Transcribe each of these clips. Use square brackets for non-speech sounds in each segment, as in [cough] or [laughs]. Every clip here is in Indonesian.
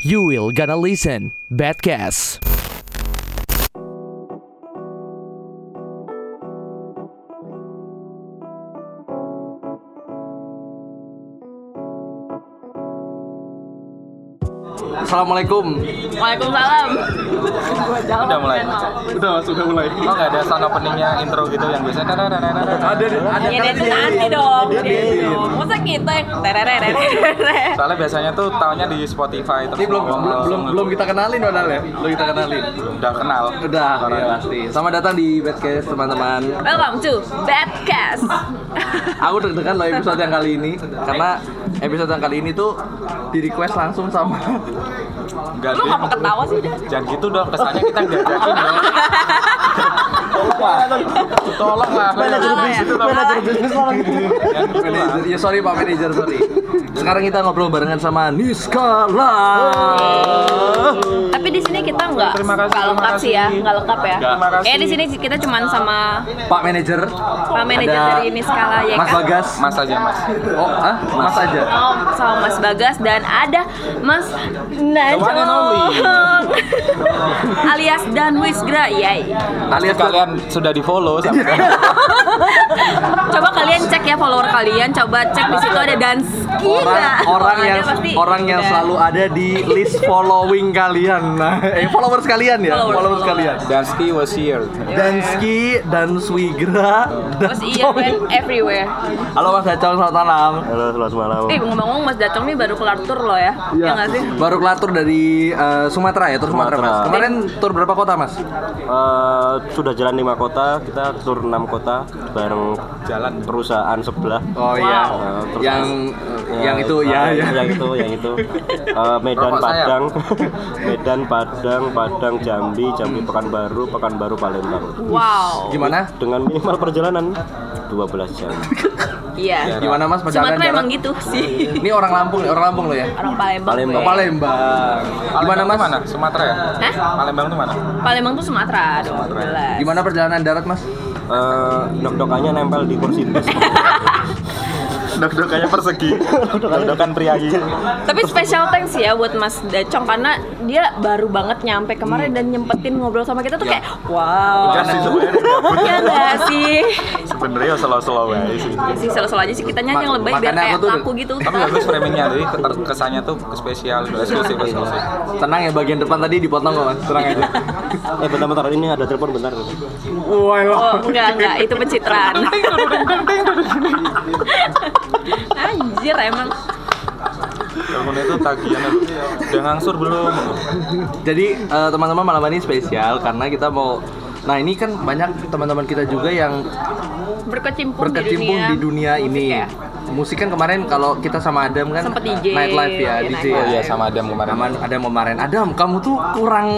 You will gonna listen Badcast. Assalamualaikum. Waalaikumsalam. Udah mulai. Udah mas, udah mulai. Oh nggak ada sound openingnya intro gitu yang biasanya ada Ada, ada. Ya itu nanti dong. dong. Masa kita yang tererere. Soalnya biasanya tuh tahunya di Spotify terus Ini belum belum belum, kita kenalin padahal ya. Belum kita kenalin. udah kenal. Udah, iya pasti. Selamat datang di Badcast teman-teman. Welcome to Badcast. [laughs] Aku deg-degan loh episode yang kali ini karena episode yang kali ini tuh di request langsung sama Enggak Lu ngapa ketawa sih udah? Jangan gitu dong, kesannya kita nggak jakin dong. Tolong lah. Manajer bisnis, manajer bisnis manajer. Ya sorry Pak manajer, sorry. Sekarang kita ngobrol barengan sama Niskala. Tapi di sini kita nggak nggak lengkap sih ya, nggak lengkap ya. Eh di sini kita cuman sama Pak manajer. Pak manajer Ada dari ini skala ya Mas kan? Bagas. Mas aja mas. Oh, ah, Mas aja. Oh, sama Mas Bagas dan ada Mas. Najong [laughs] alias Dan Wisgra yay. Alias kalian sudah di follow sama [laughs] Coba kalian cek ya follower kalian, coba cek di situ ada Danski orang orang yang orang yang selalu ada di list following kalian. Nah, eh followers kalian ya, Followers, followers, followers. kalian. Danski was here. Danski dan Swigra dan Terus iya kan everywhere. Halo Mas Dacong, selamat malam. Halo, selamat malam. Eh ngomong-ngomong Mas Dacong nih baru kelar tour loh ya? Ya nggak sih? Baru kelar tur dari eh, Sumatera ya, tur Sumatera, Mas. Sumatera. Kemarin tur berapa kota, Mas? Eh, sudah jalan lima kota, kita tur enam kota bareng Jalan. perusahaan sebelah. Oh iya. Eh, terus- Yang Ya, yang itu eh, ya, ya. yang itu, yang itu. Eh, Medan. Padang, [laughs] Medan Padang, Padang Jambi, Jambi Pekanbaru, Pekanbaru Palembang. Wow. Gimana? Dengan minimal perjalanan 12 jam. Iya. Gimana Mas perjalanan Sumatera emang gitu sih. Ini orang Lampung orang Lampung lo ya. Orang Palembang. Palembang. Palembang. Gimana Mas? mana? Sumatera ya? Hah? Palembang tuh mana? Palembang tuh Sumatera jelas. Gimana perjalanan darat, Mas? Eh, dok-dokannya nempel di kursi bis. [laughs] Dok-dokannya persegi. Dok-dokan priayi. Tapi special thanks ya buat Mas Dacong karena dia baru banget nyampe kemarin dan nyempetin ngobrol sama kita tuh kayak wow. Enggak sih sebenarnya. Iya nggak sih? Sebenarnya slow-slow aja sih. Ya sih selalu aja sih kitanya yang lebay biar kayak aku tuh- aku gitu. Tapi bagus framingnya, jadi kesannya tuh spesial, eksklusif, eksklusif. Tenang ya bagian depan tadi dipotong kok, Mas. Tenang aja. [laughs] eh, bentar-bentar, ini ada telepon bentar. Wah, Oh enggak enggak itu pencitraan. [laughs] Anjir emang. Telepon itu tagihan udah ngangsur belum? Jadi eh, teman-teman malam ini spesial karena kita mau Nah ini kan banyak teman-teman kita juga yang Berkecimpung, berkecimpung di dunia, musik ini. ya. Musik kan kemarin kalau kita sama Adam kan Sempet DJ, nightlife ya, iya, DJ. Oh iya sama Adam kemarin. Sama Adam kemarin. Adam, kamu tuh kurang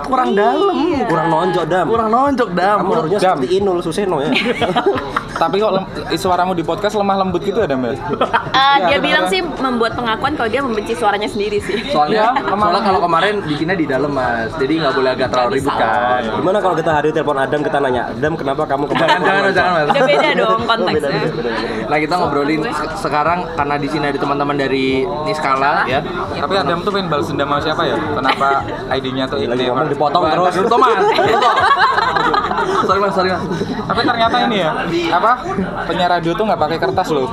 kurang dalam, Kurang nonjok, Dam. kurang nonjok Dam. Kamu harusnya seperti Inul Suseno ya. [laughs] Tapi kok lem- suaramu di podcast lemah lembut gitu ada Mbak? Eh, Iya, dia ada bilang beneran. sih membuat pengakuan kalau dia membenci suaranya sendiri sih. Soalnya, Iya, kemarin. soalnya kalau kemarin bikinnya di dalam mas, jadi nggak boleh agak terlalu ribut kan. Gimana kalau kita hari telepon Adam kita nanya, Adam kenapa kamu kemarin? Jangan, jangan, jangan mas. Udah beda dong Oh, konteksnya. beda, beda, beda, beda. Nah kita ngobrolin se- sekarang karena di sini ada teman-teman dari Niskala ya. Tapi Adam tuh pengen balas dendam sama siapa ya? Kenapa ID-nya tuh Lagi ini? ngomong dipotong terus. Dulu [laughs] sorry mas, sorry mas. Tapi ternyata ini ya, apa? Penyiar radio tuh nggak pakai kertas loh.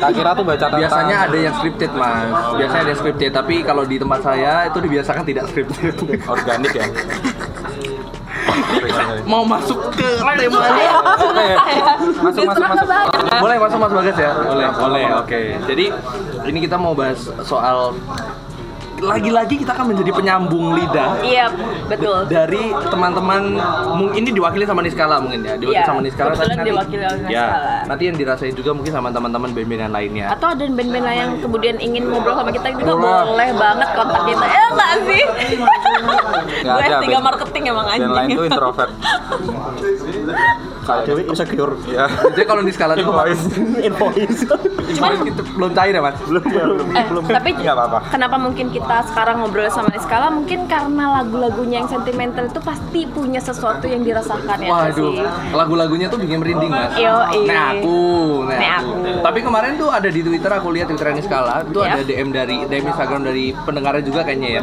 Tak kira tuh baca tentang Biasanya ada yang scripted mas. Biasanya ada yang scripted, tapi kalau di tempat saya itu dibiasakan tidak scripted. organik ya. Mau masuk ke tema Oke, masuk masuk masuk. Boleh masuk mas Bagas ya? Boleh, boleh. Oke. Jadi ini kita mau bahas soal lagi-lagi kita akan menjadi penyambung lidah Iya, betul. dari teman-teman mungkin ini diwakili sama Niskala mungkin ya diwakili Iya, sama Niskala tapi nanti- diwakili oleh ya Niskala. nanti yang dirasain juga mungkin sama teman-teman band-band yang lainnya Atau ada band-band lain yang kemudian ingin ngobrol sama kita juga Boleh. boleh banget kontak kita. Eh, nggak sih? Gue ada, S3 band- marketing emang Band lain anjing. tuh introvert. [laughs] Kak Dewi insecure. Ya. Jadi kalau di skala itu Invoice. Invoice. Cuman itu belum cair ya mas? belum belum. Eh, tapi Nggak apa-apa. kenapa mungkin kita sekarang ngobrol sama Niskala mungkin karena lagu-lagunya yang sentimental itu pasti punya sesuatu yang dirasakan ya Waduh, sih? lagu-lagunya tuh bikin merinding mas. Yoi. Nek aku, nek Nek aku. aku. Tapi kemarin tuh ada di Twitter aku lihat Twitter ini skala, itu Ya. ada DM dari DM Instagram dari pendengarnya juga kayaknya ya.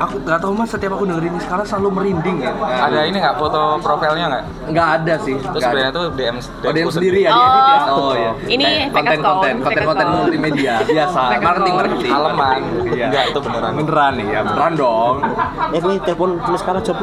Aku nggak tahu mas, setiap aku dengerin ini skala selalu merinding ya. Ada ini nggak foto profilnya nggak? Nggak ada sih. Terus sebenarnya tuh DM Oh, DM sendiri ya, Oh. dia edit ya. Oh iya. Ini konten-konten, konten-konten multimedia biasa, marketing marketing. Aleman. Iya. Enggak, itu beneran. Beneran nih ya, beneran dong. Eh gue telepon tulis sekarang job. [laughs]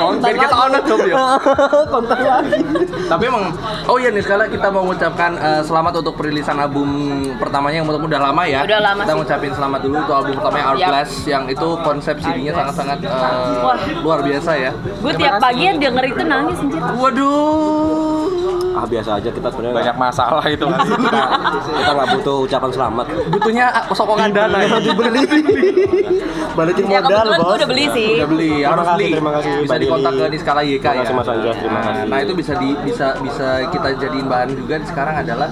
Konten kita on job ya. [laughs] Kontak lagi. Tapi emang oh iya nih sekali kita mau mengucapkan eh, selamat untuk perilisan album pertamanya yang menurutku udah lama ya. Udah lama Kita ngucapin selamat dulu untuk album pertamanya Art Yap. Glass yang itu konsep CD-nya sangat-sangat eh, luar biasa ya. Gue tiap pagi yang denger itu nangis anjir. Waduh. Ah biasa aja kita sebenarnya Banyak nggak- masalah itu mas. [laughs] kita kita nggak butuh ucapan selamat. Butuhnya ah, sokongan dana ya. Dibeli. [laughs] Balikin Ya modal bos. gue udah beli sih. Udah beli, Terima harus kasih, beli. terima kasih, Bisa dikontak ke Niskala YK Terima ya. kasih, Mas Anjas, terima Nah, kasih. Nah, itu bisa di bisa bisa kita jadiin bahan juga sekarang adalah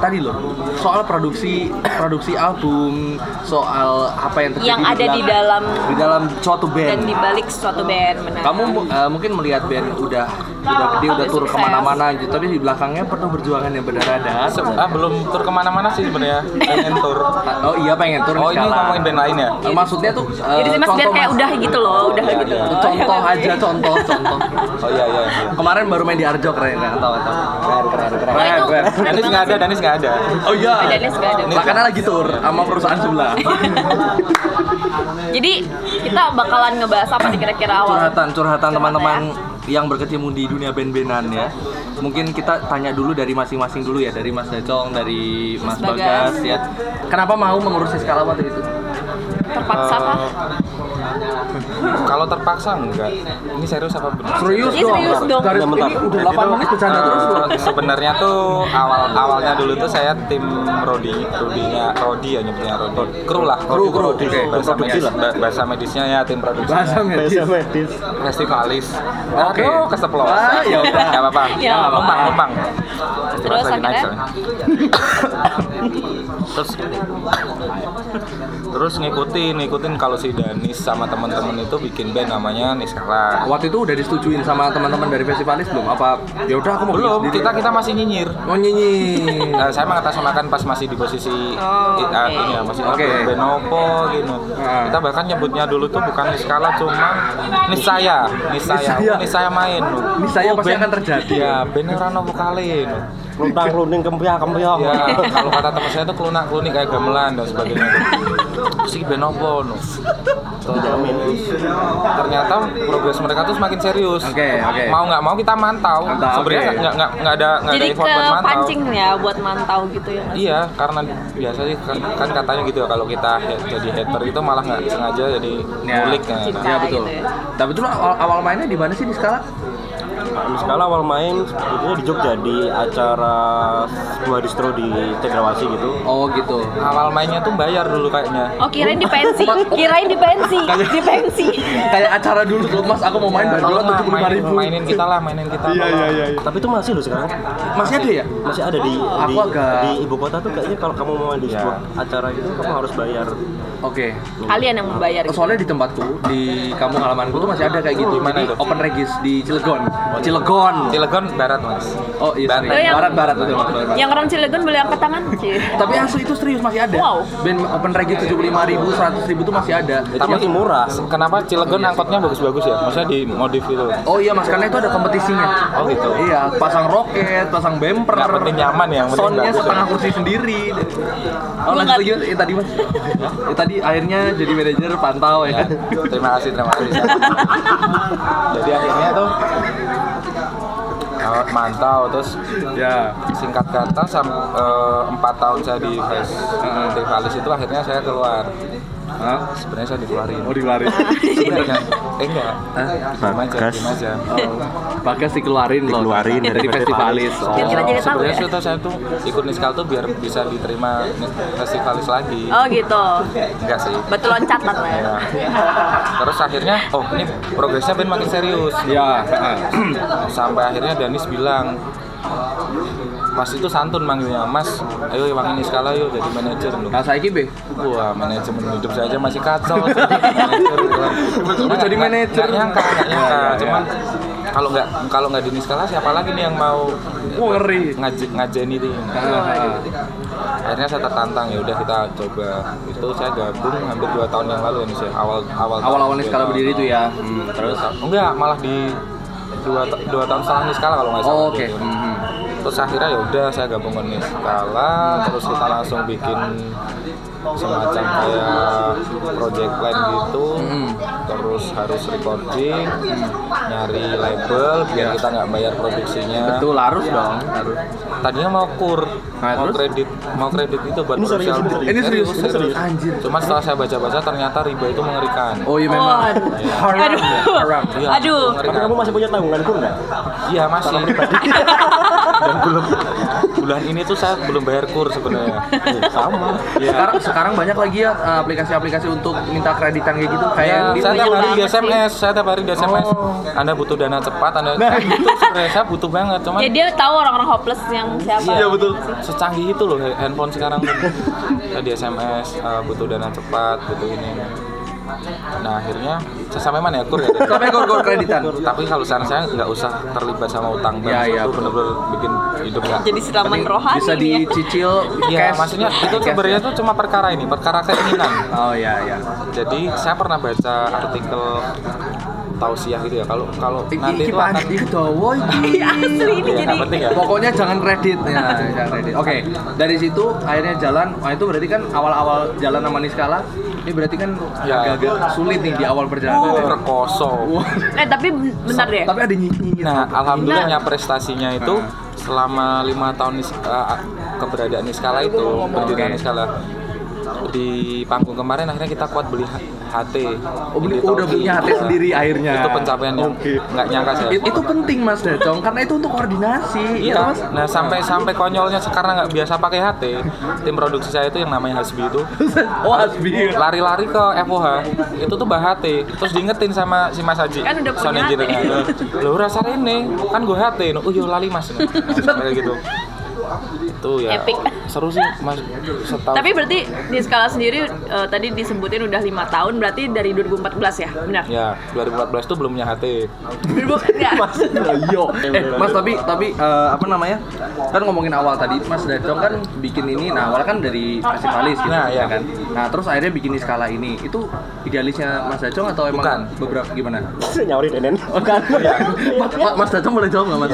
tadi loh soal produksi produksi album soal apa yang terjadi Yang ada di dalam di dalam suatu band dan di balik suatu band benar. kamu mu- eh, mungkin melihat band udah udah gede udah tur ke mana-mana gitu tapi di belakangnya penuh perjuangan yang berdarah-darah Se- ah, belum tur ke mana-mana sih sebenarnya. Pengen tur. [laughs] oh iya pengen tur Oh ini ngomongin band lain ya? Eh, maksudnya tuh eh, Jadi mas biar contoh, kayak Mas. udah gitu loh, udah Iya, gitu. iya. contoh aja contoh contoh Oh iya iya. iya. kemarin baru main di Arjo keren nggak tahu tahu Keren keren keren. Oh, keren. keren Danis banget nggak ada. Danis nggak ada. oh iya Dennis nggak ada. Karena lagi tur sama perusahaan sebelah Jadi kita bakalan ngebahas apa nih kira-kira awal? curhatan curhatan teman-teman yang berkecimpung di dunia band-bandan ya mungkin kita tanya dulu dari masing-masing dulu ya dari Mas Decong dari Mas, Mas Bagas. Bagas. ya kenapa mau mengurus skala waktu itu Terpaksa apa? Kalau terpaksa enggak. Ini serius apa benar? serius Ini dong serius dong. dari Bentar, ini udah 8 menit bercanda Eh, terus sebenarnya tuh awal awalnya dulu tuh saya tim Rodi, Rodinya Rodi ya nyebutnya Rodi. Kru lah, Kru, kru. Bahasa medis, bahasa medisnya ya tim produksi. bahasa medis Bahasa medis. Festivalis. Oke. Aduh, keceplosan. Ah, ya udah. Enggak apa-apa. Ya, nggak numpang, apa-apa. numpang. Terus Lagi naik akhirnya? Terus Terus ngikutin, ngikutin kalau si Danis sama teman-teman itu bikin band namanya Niskala. waktu itu udah disetujuin sama teman-teman dari festivalis belum apa ya udah aku mau Belum, sendiri. kita kita masih nyinyir. mau nyanyi Nah, [laughs] saya mengatasnamakan pas masih di posisi Oh, i- oke. ini ya, masih Oke. okay. Benopo gitu. Ah. Kita bahkan nyebutnya dulu tuh bukan Niskala cuma Nisaya, Nisaya, Nisaya. oh, Nisaya main. Nisaya pasti band- akan terjadi. Ya, beneran nopo kali. Luntang luning kempiah kempiah. Ya, kalau kata teman saya tuh kelunak kelunik kayak gamelan dan sebagainya. [laughs] Si Benopo no. Jamin. Ternyata progres mereka tuh semakin serius. Oke, oke. Mau nggak mau kita mantau. Mantau, Sebenarnya oke. nggak nggak nggak ada nggak ada Jadi effort ke buat mantau. pancing ya buat mantau gitu ya. Iya, karena biasa sih kan, kan katanya gitu ya kalau kita jadi hater itu malah nggak sengaja jadi Ya. ngulik kan. Ya betul gitu ya. tapi itu awal, awal mainnya di mana sih di skala Skala awal main sebetulnya di Jogja di acara sebuah distro di Cendrawasih gitu. oh gitu Awal mainnya tuh bayar dulu kayaknya. Oh kirain di pensi, kirain di pensi, [laughs] di pensi. kayak acara dulu tuh mas aku mau main Ya, tolong tujuh puluh ribu mainin kita lah, mainin kita. iya iya iya Tapi itu masih loh sekarang. masih ada ya Masih ada di Aku di, agak- di ibu kota tuh kayaknya kalau kamu mau main di Ya. sebuah acara gitu kamu harus bayar. Oke Kalian yang membayar. gitu. soalnya di tempatku di kampung halamanku tuh masih ada kayak gitu Di mana itu? open regis di Cilegon Cilegon Cilegon barat mas. oh iya Barat. Oh, yang- barat barat barat. Yang orang Cilegon boleh angkat tangan, tapi asli itu serius masih ada Wow. band open regis tujuh puluh lima ribu seratus ribu tuh masih ada Itu masih murah. Kenapa Cilegon angkotnya bagus-bagus ya? Maksudnya di modif itu. Oh iya mas, karena itu ada kompetisinya. Oh gitu. Iya, pasang roket, pasang bumper. Nggak penting nyaman ya, Soundnya setengah kursi sendiri. Oh lanjut nggak- lagi, eh, tadi mas. [laughs] Eh, tadi akhirnya jadi manajer pantau ya. Ya, terima kasih, terima kasih. Jadi akhirnya tuh eh, mantau terus Ya. singkat kata sam- eh, empat tahun saya di festivalis itu akhirnya saya keluar Hah? sebenarnya saya dikeluarin Oh dikeluarin. sebenarnya eh enggak Hah? diam aja Bagas. diam aja Oh, Bagas dikeluarin loh. Dikeluarin dari dari festivalis. Biar Oh. sebenarnya ya. sih tuh saya tuh ikut Niskal tuh biar bisa diterima festivalis lagi Oh gitu. enggak sih Betul loncatan lah ya. Ya. Terus akhirnya, oh ini progresnya Ben makin serius. Ya. [clears throat] Sampai akhirnya Danis bilang, Mas itu santun manggilnya, Mas, ayo wangin skala yuk jadi manajer loh. Nah, saiki be. Wah, manajemen hidup saya aja masih kacau. manajer, jadi manajer. Nggak nyangka, nggak nyangka. Ya, ya, ya. Cuman kalau nggak kalau nggak di Niskala siapa lagi nih yang mau ngeri. ngaj ngajain itu? Ah. Akhirnya saya tertantang ya udah kita coba. Itu saya gabung hampir dua tahun yang lalu nih saya awal awal Awal-awal dua Niskala berdiri itu ya. Hmm, terus. enggak malah di dua, dua tahun setelah Niskala kalau nggak salah. Oh, oke. gitu. Mhm. Terus akhirnya ya udah saya gabung ke Niskala, terus kita langsung bikin semacam kayak project plan gitu. Mhm. Terus harus recording, nyari label biar Ya. kita nggak bayar produksinya. Betul harus dong, harus. Tadinya mau kur, Nah, mau terus? kredit, mau kredit itu buat Ini serius, produksi ini serius, ini serius. serius. Anjir. Cuma setelah saya baca-baca ternyata riba itu mengerikan. Oh iya memang. Waduh. Iya. Aduh. Haram. Iya, Aduh. Tapi kamu masih punya tanggungan kur nggak? Iya masih. [laughs] Dan belum bulan ini tuh saya belum bayar kur sebenarnya. Sama. Iya. Sekarang sekarang banyak lagi ya uh, aplikasi-aplikasi untuk minta kreditan kayak gitu kayak Ya, yang di saya tiap hari di. SMS, saya tiap hari di SMS. Oh. Anda butuh dana cepat, Anda Nah. [laughs] itu sebenarnya saya butuh banget, cuman Ya dia tahu orang-orang hopeless yang siapa. Iya betul. Secanggih itu loh handphone sekarang tuh. Saya di SMS uh, butuh dana cepat, butuh ini. Nah akhirnya saya sampai mana ya kur ya? [laughs] sampai gor-gor kreditan. Tapi kalau sekarang saya nggak usah terlibat sama utang bank iya, itu betul. benar-benar bikin hidup nggak. Jadi siraman rohani bisa ya. dicicil Iya, cash. maksudnya itu sebenarnya ya. tuh cuma perkara ini, perkara keinginan. Oh iya iya. Jadi saya pernah baca artikel tausiah gitu ya. Kalau kalau nanti itu akan dawa iki. [laughs] Iya, Asli ini Iya, jadi. penting ya. Pokoknya jangan kredit ya, jangan kredit. Oke, dari situ akhirnya jalan. Itu berarti kan awal-awal jalan sama Niskala. Ini berarti kan Ya. agak-agak sulit nih di awal perjalanan. rekoso. Wah. Eh tapi bentar deh. Tapi ada nyinyi Nah, gitu. alhamdulillahnya prestasinya itu Nah. selama lima tahun eh, keberadaan Niskala itu, berdirinya Oke. Niskala di panggung kemarin akhirnya kita kuat beli HT. Oh, beli- Di udah punya HT sendiri akhirnya. Itu pencapaian yang Oke. nggak nyangka saya. It- itu penting Mas Dacong karena itu untuk koordinasi. Iya, ya, Mas. nah sampai sampai konyolnya sekarang nggak biasa pakai HT. Tim produksi saya itu yang namanya Hasbi itu [laughs] oh Hasbi. lari-lari ke FOH itu tuh bah HT terus diingetin sama si Mas Haji Kan udah punya engineer-nya. lo rasa ini kan gue HT oh yo lali mas [laughs] Nah, kayak gitu itu ya Epic. seru sih mas setahun Tapi berarti di skala sendiri eh, tadi disebutin udah lima tahun berarti dari 2014 ya, benar? ya 2014 tuh belum punya HT Ya. [laughs] Iya. Eh, Mas tapi tapi eh, apa namanya? Kan ngomongin awal tadi Mas Dacong kan bikin ini nah awal kan dari festivalis gitu Nah, ya iya. kan. Nah, terus akhirnya bikin di skala ini. Itu idealisnya Mas Dacong atau emang Bukan. beberapa gimana? [laughs] Nyaurin Enen. Oh, kan. [laughs] Ma- Ma- Mas Dacong boleh jawab nggak Mas?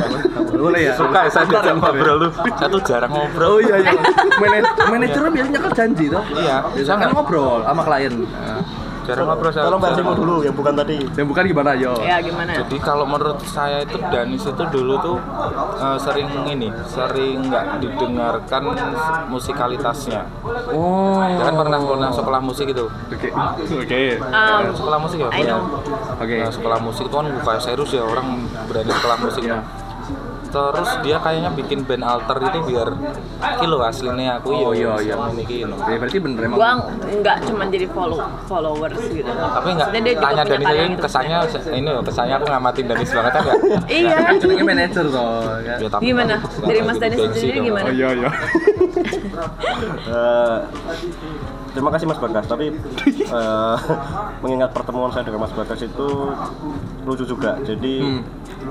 Boleh ya. suka ya saya ya. ngobrol tuh saya tuh jarang ngobrol Oh iya iya. [laughs] Manaj- manajernya biasanya kan janji toh. Iya. Biasanya kan ngobrol sama klien. Nah, jarang ngobrol saya Tolong versimu dulu yang bukan tadi. yang bukan gimana yo? Ya gimana? Jadi kalau menurut saya itu Danis itu dulu tuh eh, sering ini, sering nggak didengarkan musikalitasnya. Oh. Dia kan pernah pernah sekolah musik itu. Oke. Oke. Um, Sekolah musik ya? I know. Oke. Nah, sekolah musik itu kan kayak serius ya orang berani sekolah musik. Iya. Terus dia kayaknya bikin band alter itu biar kilo aslinya aku Oh, ya iya, iya. ini kilo. Ya, berarti bener emang. Gua nggak cuma jadi follow followers gitu. Tapi nggak tanya karya ini kesannya ini loh, kesannya aku ngamatin Danis banget [laughs] kan ya? Iya. Kan jenenge manajer toh. Ya, tapi Gimana? Dari Mas gengsi sendiri gimana? iya iya. [laughs] Terima kasih Mas Bagas. Tapi [laughs] eh, mengingat pertemuan saya dengan Mas Bagas itu lucu juga. Jadi Hmm.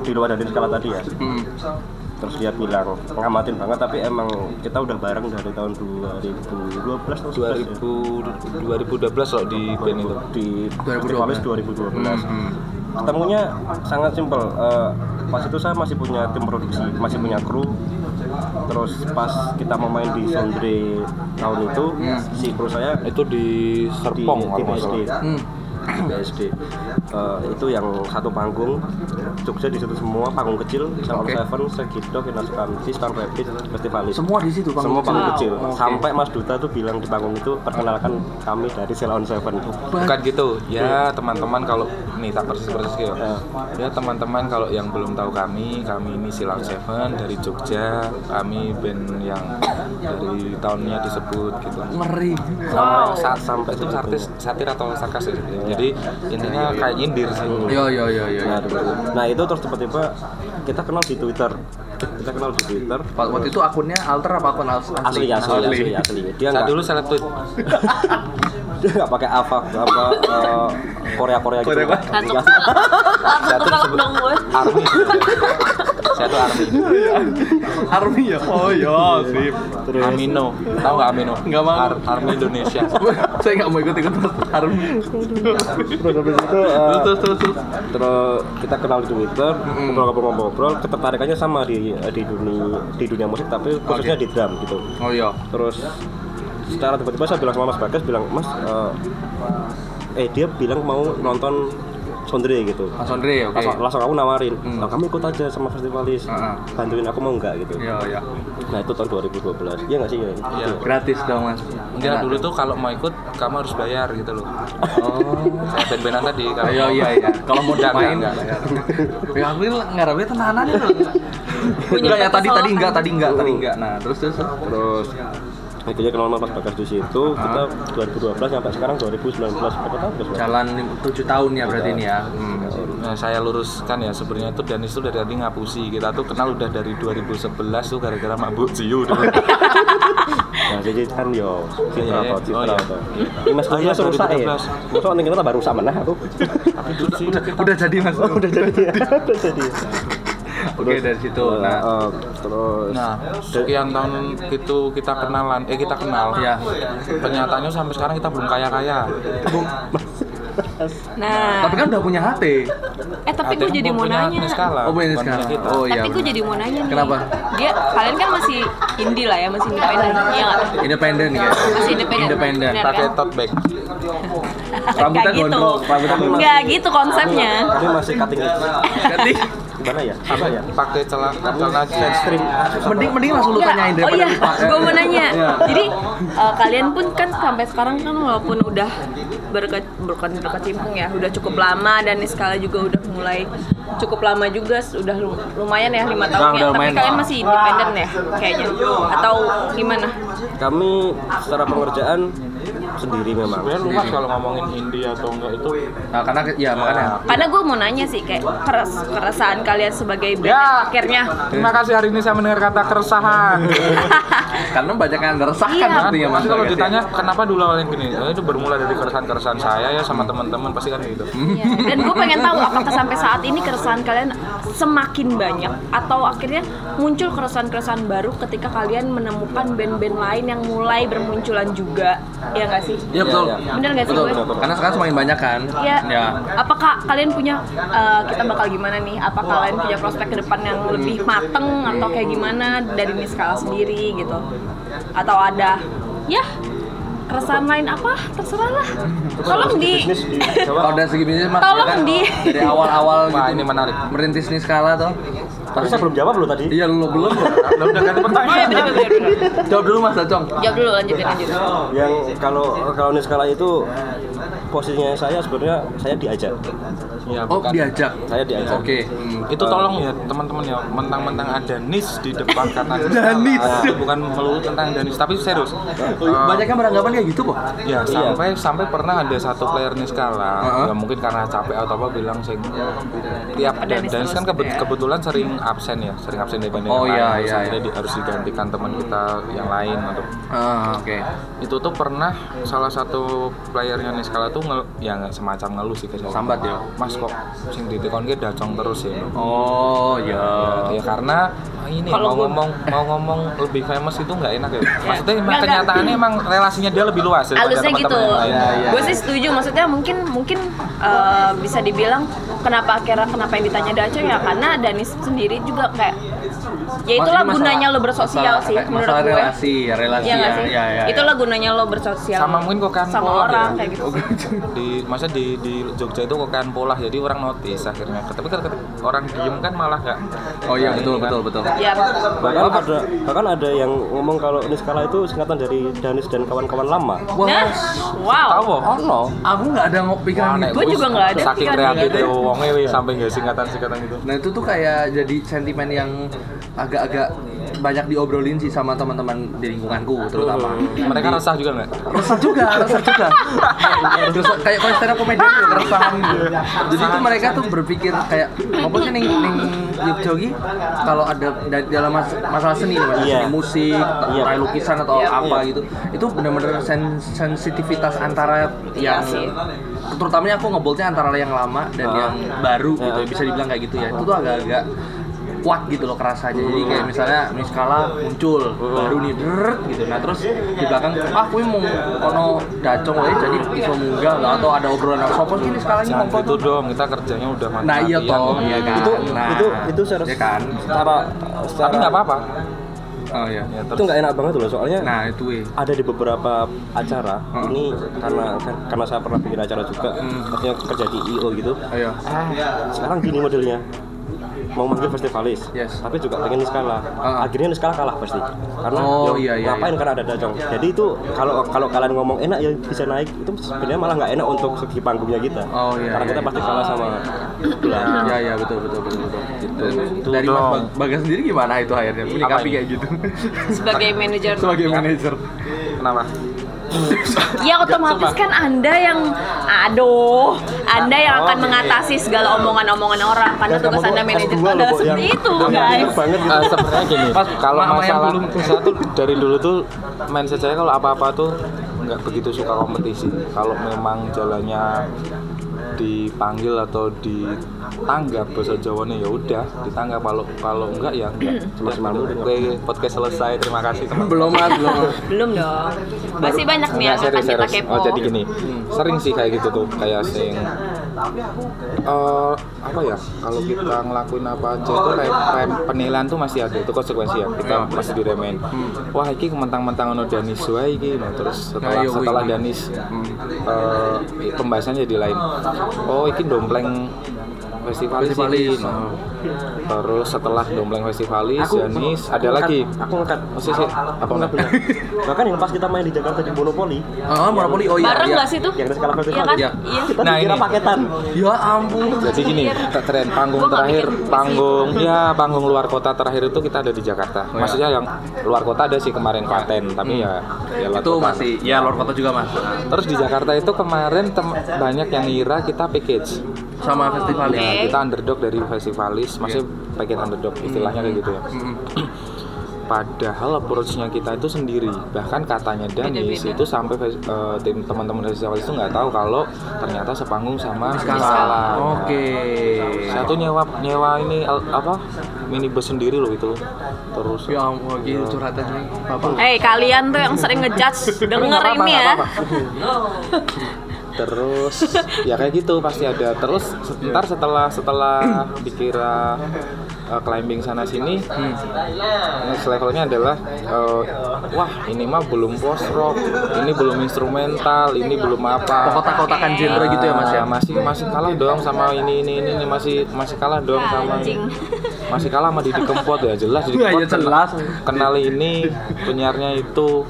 di luar dari skala tadi ya. Hmm. Terus dia bilang ngamatin banget tapi emang kita udah bareng dari tahun 2012 atau 11 ya? 2000 2012 loh di band itu. di 2012. festivalis 2012. Hmm. Ketemunya sangat simpel. Eh, pas itu saya masih punya tim produksi, masih punya kru. Terus pas kita mau main di Sondre tahun itu, si kru saya Itu di di Serpong kalau nggak TPSD. salah. Hmm. [clears throat] BSD Eh, itu yang satu panggung Jogja di situ semua panggung kecil Salon Oke. Seven, Segido, Kinas Kamsi, Stan Rabbit, Festivalis Semua di situ semua panggung panggung kecil. Oke. sampai Mas Duta tuh bilang di panggung itu perkenalkan kami dari Salon Seven bukan gitu ya teman-teman kalau nih tak persis persis gitu Ya. ya teman-teman kalau yang belum tahu kami kami ini Silang Seven dari Jogja kami band yang dari tahunnya disebut gitu Ngeri. Wow. Sampai itu artis satir atau sarkas ya jadi intinya kayak nyindir sih. Yo yo yo yo. Nah, begitu. nah itu terus tiba-tiba kita kenal di Twitter. Kita kenal di Twitter. Waktu itu akunnya alter apa akun as- asli? Asli asli asli. dia saat nggak dulu saya tweet. [laughs] Dia nggak pakai apa apa eh, Korea Korea gitu Korea langsung ketolak dong gue. Saya tuh army [laughs] Army ya. Oh iya, sip. Amino tahu nggak Amino Nggak mau. Ar- army Indonesia [laughs] Saya nggak mau ikut ikut Army. terus habis itu eh, Terus terus terus. terus. terus kita kenal di Twitter ngobrol-ngobrol-ngobrol ketertarikannya sama di di dunia di dunia musik tapi khususnya Oke. di drum gitu Oh iya. terus secara tiba-tiba saya bilang sama Mas Bagas bilang Mas eh, eh dia bilang mau nonton Sondre gitu Mas Andre, oke. langsung, langsung aku nawarin Hmm. "Oh, kamu ikut aja sama festivalis Heeh. bantuin aku mau nggak gitu Iya iya. nah itu tahun 2012 iya nggak sih ya Iya. Gratis dong mas. Enggak dulu tuh kalau mau ikut kamu harus bayar gitu loh. Oh. Saya band-bandan tadi kalau Iya iya iya. Kalau mau Enggak, main enggak, Ya aku ini ngarepnya tenanan itu. Enggak ya tadi tadi enggak tadi enggak tadi enggak. Nah terus terus. terus akhirnya kenal sama Mas Bagas di situ kita 2012 sampai sekarang 2019 berapa tahun? Jalan 7 tahun ya berarti ini ya. Hmm. Nah, saya luruskan ya sebenarnya itu Danis itu dari tadi ngapusi. Kita tuh kenal udah dari 2011 tuh gara-gara mabuk Ziu dulu. [laughs] Nah, jadi kan yo citra atau citra Oh, atau. Ini Mas Oh, iya, rusak ya. 2012. Masa ning kita baru rusak meneh aku. Tapi Udah jadi mas. Udah jadi ya. [laughs] Udah jadi. Oke dari situ. Nah. eh, terus Nah, sekian tahun itu kita kenalan, eh kita kenal. Ya. Kenyataannya sampai sekarang kita belum kaya-kaya. Nah, Tapi kan udah punya HT. eh tapi gue jadi mau nanya. Oh punya kita. Oh iya. Tapi gue jadi mau nanya nih. Kenapa? Dia kalian kan masih indie lah ya, masih independen. Iya nggak? Independen ya. Masih independen. Independen. Pakai kan? tote bag. Rambutnya Nggak gitu. gondrong, rambutnya gondrong. Nggak gitu konsepnya. Ini masih cutting edge. Ganti. Gimana ya? Apa ya? Pakai celana celana jeans. Stream. Mending mending langsung lu tanyain oh daripada iya, gue mau nanya. Iya. Jadi eh, kalian pun kan sampai sekarang kan walaupun udah berke, bukan berkecimpung ya, udah cukup lama dan skala juga udah mulai cukup lama juga, udah lu- lumayan ya lima tahun Nah, ya. Tapi kalian masih independen ya, kayaknya. Atau gimana? Kami secara pengerjaan sendiri memang. Sebenarnya luas kalau ngomongin indie atau enggak itu. Nah, karena ya makanya. Karena gue mau nanya sih kayak keres, keresahan kalian sebagai band Ya. akhirnya Terima kasih hari ini saya mendengar kata keresahan. [laughs] Karena banyak yang resahkan Iya. sepertinya mas. Kalau Bagas, ya. ditanya kenapa dulu awalnya gini, "Eh, itu bermula dari keresahan-keresahan saya ya sama teman-teman pasti kan gitu. Iya. Dan gue pengen tahu apakah sampai saat ini keresahan kalian semakin banyak atau akhirnya muncul keresahan-keresahan baru ketika kalian menemukan band-band lain yang mulai bermunculan juga, ya nggak sih? Iya betul. Iya, iya. Bener nggak sih Betul, gue? betul. Karena sekarang semakin banyak kan. Ya. Ya. Apakah kalian punya eh, kita bakal gimana nih? Apa kalian punya prospek ke depan yang lebih mateng atau kayak gimana dari Niskala sendiri gitu? Atau ada ya keresahan lain apa? Terserah lah. Tolong di [laughs] Kalau dari segi bisnis mas, Tolong ya kan, di- dari awal-awal Wah, gitu, ini menarik. merintis nih skala tuh. Tapi saya belum jawab loh tadi. Iya lu belum. Udah udah ganti ya pertanyaan. bener. Jawab dulu mas Dacong. Jawab dulu lanjutin lanjutin. Yang kalau kalau Niskala itu posisinya saya sebenarnya saya diajak. Ya, Oh bukan. diajak. Saya diajak. Oke. Hmm. Itu tolong ya teman-teman ya, mentang-mentang ada nis di depan kata Danis. Nah, itu bukan melulu tentang danis, tapi serius. Oh, banyak yang beranggapan kayak gitu kok. Ya sampai sampai pernah ada satu player Niskala, Heeh. ya mungkin karena capek atau apa bilang sing tiap Ada dan nis Danis kan kebet- kebetulan sering absen ya, sering absen dari band Oh, iya, iya, iya. di- harus digantikan teman kita yang lain atau Ah, oke. itu tuh pernah salah satu playernya Niskala tuh ngel, ya semacam ngeluh sih ke saya. Sambat ya? Mas kok sing ditekon ki dacong terus ya. Oh ya. Ya karena ah, ini Kalau mau ngomong mau ngomong lebih famous itu nggak enak ya. Maksudnya emang kenyataannya emang relasinya dia lebih luas daripada Halusnya gitu. Ya, ya. Gue sih setuju. Maksudnya mungkin mungkin eh, bisa dibilang kenapa akhirnya kenapa yang ditanya Daco ya karena Danis sendiri juga kayak Ya itulah Maksudnya gunanya lo bersosial masalah- sih, kayak menurut masalah gue. relasi ya relasi Iya ya, nggak sih? ya, ya, Itulah gunanya lo bersosial. Sama mungkin kokan sama pola orang ya. kayak gitu. di masa di di Jogja itu kokan pola jadi orang notice akhirnya tapi kan orang diem kan malah nggak oh iya nggak betul ini kan. betul betul Ya, bahkan ada bahkan ada yang ngomong kalau Niskala itu singkatan dari Danis dan kawan-kawan lama nah, wow. tahu oh no aku nggak ada pikiran Wah, gitu Gue juga nggak ada saking kreatif gitu. ya wongnya sampai nggak singkatan singkatan gitu Nah itu tuh kayak jadi sentimen yang agak-agak banyak diobrolin sih sama teman-teman di lingkunganku terutama. mereka resah juga nggak Resah juga, resah juga. Resah, kayak kalau stand up comedy juga keresahan gitu. Jadi itu mereka tuh berpikir kayak apa sih ning ning Yogyakarta kalau ada da- dalam mas- masalah seni, masalah Iya. seni musik, entah lukisan atau Iya. apa gitu. Itu benar-benar sen- sensitivitas antara Iya yang terutamanya aku ngeboltnya antara yang lama dan Ah. yang baru gitu Iya. bisa dibilang kayak gitu ya. Itu tuh agak-agak kuat gitu loh kerasanya. Jadi kayak misalnya Miskala muncul baru nih deret gitu. Nah terus di belakang ah kuwi mau kono dacong wae jadi iso munggah lah atau ada obrolan sopo sih Miskala ini jangan mongko? Gitu dong kita kerjanya udah mati nah iya toh iya kan. Itu nah, itu itu secara ya kan. Secara secara tapi nggak apa-apa. Oh iya. Ya, itu terus. nggak enak banget loh soalnya nah itu weh ada di beberapa acara Hmm. ini karena karena saya pernah bikin acara juga maksudnya kerja di IO gitu. Ayo sekarang gini modelnya mau manggil festivalis Yes. tapi juga pengen Niskala Ah. akhirnya Niskala kalah pasti karena Oh, ya, iya, iya, ngapain iya. karena ada dacong jadi itu kalau kalau kalian ngomong enak ya bisa naik itu sebenarnya malah nggak enak untuk segi panggungnya kita Oh, iya, karena iya, kita iya. pasti kalah sama gelar ya ya betul betul betul betul Gitu. gitu. dari Mas dong. Bag- Bagas sendiri gimana itu akhirnya menyikapi ini? kayak gitu Sebagai manajer. [laughs] sebagai manajer kenapa Ya otomatis kan Anda yang aduh, Anda yang akan mengatasi segala omongan-omongan orang karena tugas Anda manajer itu adalah seperti itu, guys. banget gitu. Eh, sebenarnya gini Pas kalau masalah belum. saya tuh dari dulu tuh mindset saya kalau apa-apa tuh nggak begitu suka kompetisi kalau memang jalannya dipanggil atau ditanggap bahasa Jawanya ya udah ditanggap kalau kalau enggak ya enggak malu oke podcast selesai terima kasih teman belum mas belum Belum dong. Masih banyak nih yang Nggak, akan serius, kita kepo. Oh jadi gini, sering sih kayak gitu tuh, kayak sing eh apa ya? Kalau kita ngelakuin apa aja itu kayak, penilaian tuh masih ada, itu konsekuensi ya. Kita masih diremehin. Wah, iki mentang-mentang ono Danis wae iki, nah, terus setelah Nah, iya, setelah. Danis eh pembahasannya jadi lain. Oh, iki dompleng festivalis, Festivalis. Nah, Terus setelah dompleng festivalis, Aku- Danis aku ada ngekat- lagi. aku ngekat Oh, sih. Apa aku enggak? bahkan yang pas kita main di Jakarta di Monopoli ah monopoli oh iya Bareng iya. nggak sih tuh? yang ada skala Iya festival kan? Iya. Iya. kita Nah, dikira ini. paketan ya ampun Jadi gini, tren panggung terakhir, panggung ya panggung luar kota terakhir itu kita ada di Jakarta. Oh, ya. Maksudnya yang luar kota ada sih kemarin Klaten, tapi ya ya luar itu masih ya luar kota juga mas Terus di Jakarta itu kemarin banyak yang ngira kita package. Sama festival Oke. ya Ya, kita underdog dari festivalis, masih package underdog istilahnya kayak gitu ya. [clears throat] Padahal approach-nya kita itu sendiri. Bahkan katanya Danis itu sampai eh, tim teman-teman festivalis itu nggak tahu kalau ternyata sepanggung sama skala oke. Saya tuh nyewa nyewa ini al- apa minibus sendiri loh itu. Terus ya ampun gitu curhatan nih bapak. Eh kalian tuh yang sering ngejudge [laughs] denger ini ya. [laughs] terus ya kayak gitu pasti ada. Terus sebentar setelah setelah dikira uh, climbing sana sini, next levelnya adalah uh, wah ini mah belum post rock, ini belum instrumental, ini belum apa. kotak-kotakan genre gitu ya mas ya Nah, masih masih kalah dong sama ini ini ini, ini masih masih kalah dong sama Anjing. masih kalah sama Didi Kempot ya jelas Didi Iya, Kempot iya, jelas. kenal, kenal ini penyiarnya itu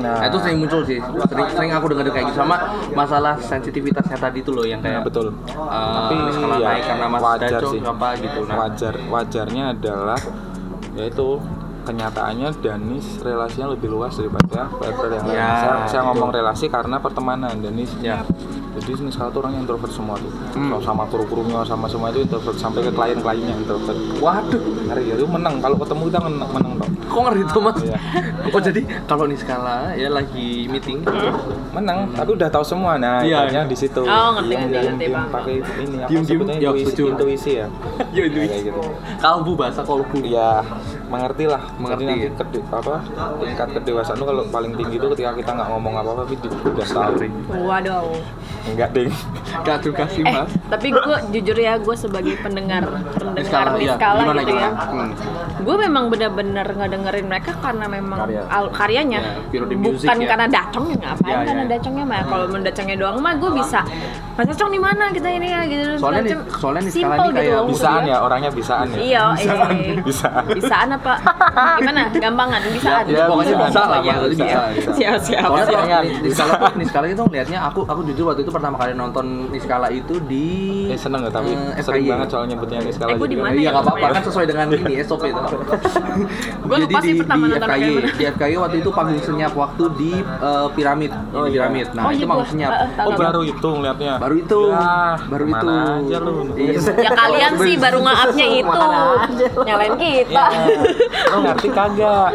Nah, itu sering muncul sih. Sering, sering aku dengar kayak gitu sama masalah sensitivitasnya tadi tuh loh yang Nah, kayak betul eh, Tapi skala ya, naik karena Mas wajar Daco sih. apa gitu. Nah, wajar wajarnya adalah yaitu kenyataannya Danis relasinya lebih luas daripada Peter yang lain. Ya, saya, saya ngomong relasi karena pertemanan Danis Ya. jadi ini sekarang tuh orangnya introvert semua tuh Hmm. Kalau sama kru-krunya sama semua itu introvert sampai ke klien-kliennya introvert Waduh, ngeri ya itu menang kalau ketemu kita menang, menang dong kok ngeri tuh mas? Iya. [laughs] Oh jadi kalau nih skala ya lagi meeting, menang tapi udah tahu semua nah ibaratnya iya. di situ Oh, ngerti, Yang ngerti, ngerti, paham. pakai ini apa sebutnya ya, intuisi, setuju. intuisi ya [laughs] Ya, intuisi. kayak gitu kalbu bahasa kalbu. ya mengerti lah Mengerti, nanti ya. kede- apa tingkat kedewasaan lu kalau paling tinggi itu ketika kita nggak ngomong apa apa tapi di- udah tahu Waduh. enggak ding Gak juga sih Eh, mas. tapi gue jujur ya, gue sebagai pendengar pendengar iya. Niskala Gimana, gitu ya. Hmm. Gue memang bener-bener ngedengerin mereka karena memang Karya. al- karyanya, Ya, the music bukan ya. karena dacongnya ngapain Ya, ya, karena ya. dacongnya mah. Kalau mendacongnya doang mah gue bisa. Mas Dacong di mana kita ini ya gitu. Soalnya soalnya ini gitu kayak bisaan ya orangnya bisaan ya Iya, eh. bisaan Bisaan apa? Gimana? Gampangan, bisaan. Ya, pokoknya bisa. bisa lah, Ya, bisa. bisa. bisa. [laughs] Siap, siap. Soalnya kalau di- Niskala tuh, Niskala itu ngeliatnya aku aku jujur waktu itu pertama kali nonton Niskala itu di eh seneng ya tapi eh, sering banget soalnya nyebutnya ini sekali Eh, di mana Iya ya nggak apa-apa namanya? kan sesuai dengan [laughs] ini SOP itu. [laughs] Gua lupa sih pertama di nonton FKY, di FKY waktu itu panggung senyap waktu di eh, piramid, Oh, di iya. piramid. Nah Oh, itu iya, panggung senyap. oh baru itu ngeliatnya Baru itu, Ya, baru itu. mana aja lu Iya. Ya kalian sih baru ngaapnya itu. Nyalain kita. Lo ngerti kagak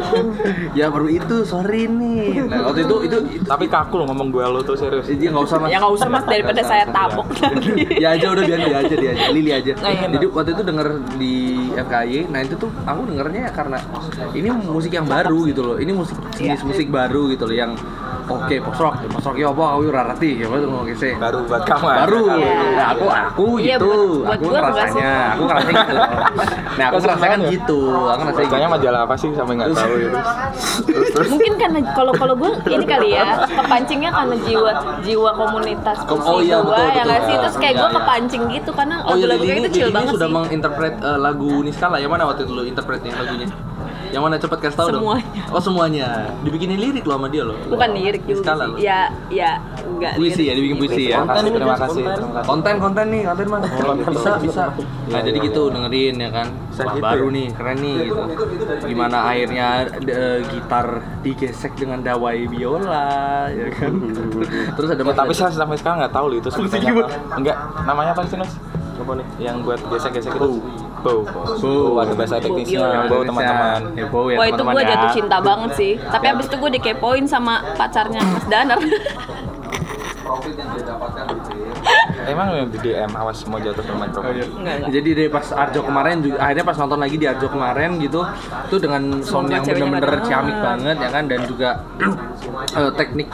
Ya baru itu, sorry nih. Nah waktu itu itu, itu tapi kaku lo ngomong gue lo tuh serius dia nggak usah mas. Ya nggak usah mas daripada saya tabok nanti. ya aja udah biar dia aja dia aja Lili aja Oh, iya. jadi waktu itu denger di FKY nah itu tuh aku dengernya ya karena ini musik yang baru gitu loh ini musik Iya. jenis musik baru gitu loh yang oke post rock post rock ya apa aku ora ngerti ya betul oke sih baru buat kamu ya? baru Iya. Nah, aku aku Iya, gitu buat- buat aku ngerasanya aku ngerasanya gitu [laughs] nah aku ya? gitu aku bacanya gitu. majalah apa sih sampai nggak tahu gitu terus Mungkin karena kalau kalau gue ini kali ya kepancingnya karena jiwa jiwa komunitas oh iya, betul, ya betul. nggak sih terus kayak Iya, gue iya. kepancing gitu karena Oh iya, lagu-lagu Lili kayak ini, itu chill banget sudah sih. menginterpret eh, lagu Niskala. Yang mana waktu itu lo interpretnya lagunya? Yang mana cepet kasih tau Semuanya. dong? Oh semuanya. Dibikinin lirik lo sama dia lo. Bukan lirik juga lo. Ya ya enggak Puisi ya, dibikin puisi ya. terima kasih terima kasih Konten konten nih, konten mah. bisa bisa. Nah jadi gitu dengerin ya kan. Wah, gitu baru ya? nih, keren nih gitu. Gimana akhirnya gitar digesek dengan dawai biola ya kan. [laughs] Terus ada Ya, tapi saya sampai sekarang nggak tahu loh itu enggak namanya apa sih Nus apa nih yang buat gesek-gesek itu bow Bow. ada bahasa teknisnya biola. bow teman-teman Ya, bow ya, Wah itu gue ya. jatuh cinta banget sih. Tapi abis itu gue dikepoin sama pacarnya Mas Danar. [laughs] emang yang di DM awas mau jatuh sama mikrofon iya. Enggak, enggak. Jadi dari pas Arjo kemarin juga akhirnya pas nonton lagi di Arjo kemarin gitu tuh dengan sound yang bener-bener ciamik banget ya kan dan juga [clears throat] eh, teknik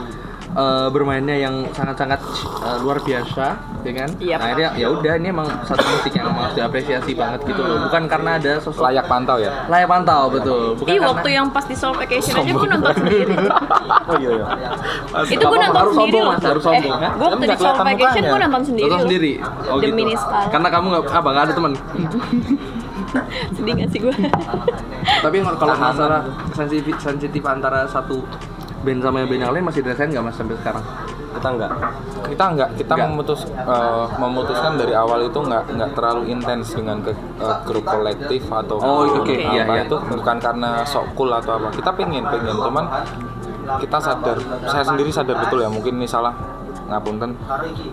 eh, bermainnya yang sangat-sangat eh, luar biasa ya kan. Yap. Nah, akhirnya ya udah ini emang satu musik yang emang harus diapresiasi banget gitu loh. Bukan karena ada sosok layak pantau ya layak pantau betul. Bukan Ih karena waktu yang pas di Soul Vacation aja gue nonton sendiri. oh iya iya itu gue nonton harus sendiri sombong, loh. Harus sombong, eh, ya. gue waktu di Soul Vacation gue nonton sendiri. Nonton loh. sendiri. Oh Demi gitu. Karena kamu nggak apa nggak ada teman. [laughs] Sedih gak sih gue? Tapi kalau masalah sensitif sensitif antara satu band sama band yang lain masih dirasain nggak mas sampai sekarang? kita enggak kita enggak kita Enggak. memutus eh, memutuskan dari awal itu enggak enggak terlalu intens dengan ke, eh, grup kolektif atau Oh, oke. apa Iya, iya. itu bukan karena sok cool atau apa. Kita pengen pengen. Cuman kita sadar. Saya sendiri sadar betul ya. Mungkin ini salah. Ngapunten.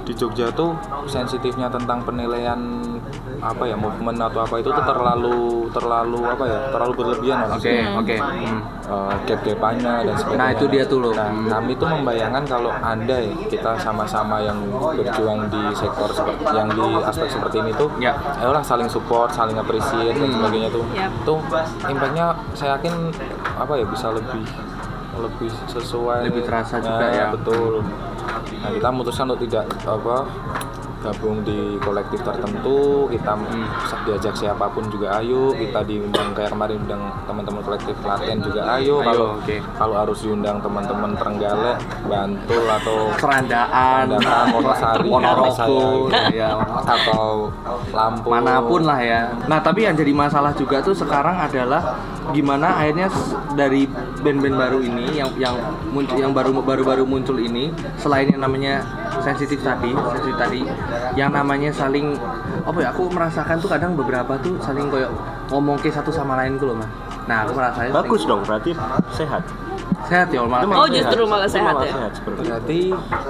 Di Jogja tuh sensitifnya tentang penilaian apa ya movement atau apa itu tuh terlalu terlalu apa ya terlalu berlebihan Oke oke. Hmm. uh, gap-gapannya dan sebagainya. Nah, itu dia tuh loh. Nah, Hmm. kami tuh membayangkan kalau andai kita sama-sama yang berjuang di sektor seperti yang di aspek seperti ini tuh, Ya. ayolah saling support, saling appreciate dan Hmm. sebagainya tuh. Yap. Tuh impactnya saya yakin apa ya bisa lebih lebih sesuai Lebih terasa juga Nah, ya. betul nah kita memutuskan untuk tidak apa gabung di kolektif tertentu kita Hmm. diajak siapa pun juga ayo kita diundang kayak kemarin undang teman-teman kolektif Klaten juga ayo, Ayo, kalau oke. kalau harus diundang teman-teman Trenggalek Bantul atau Serandaan, Serandaan, Wonosari, Ponorogo, saya. ya, atau Lampung mana pun lah ya. Nah tapi yang jadi masalah juga tuh sekarang adalah gimana akhirnya dari band-band baru ini yang yang muncul yang baru baru-baru muncul ini selain yang namanya sensitif tadi, sensitif tadi, yang namanya saling apa ya? Aku merasakan tuh kadang beberapa tuh saling kayak ngomong ke satu sama lain tuh loh mas. Nah aku merasain bagus dong berarti sehat sehat ya malah. Oh justru malah sehat malah ya. sehat seperti itu. berarti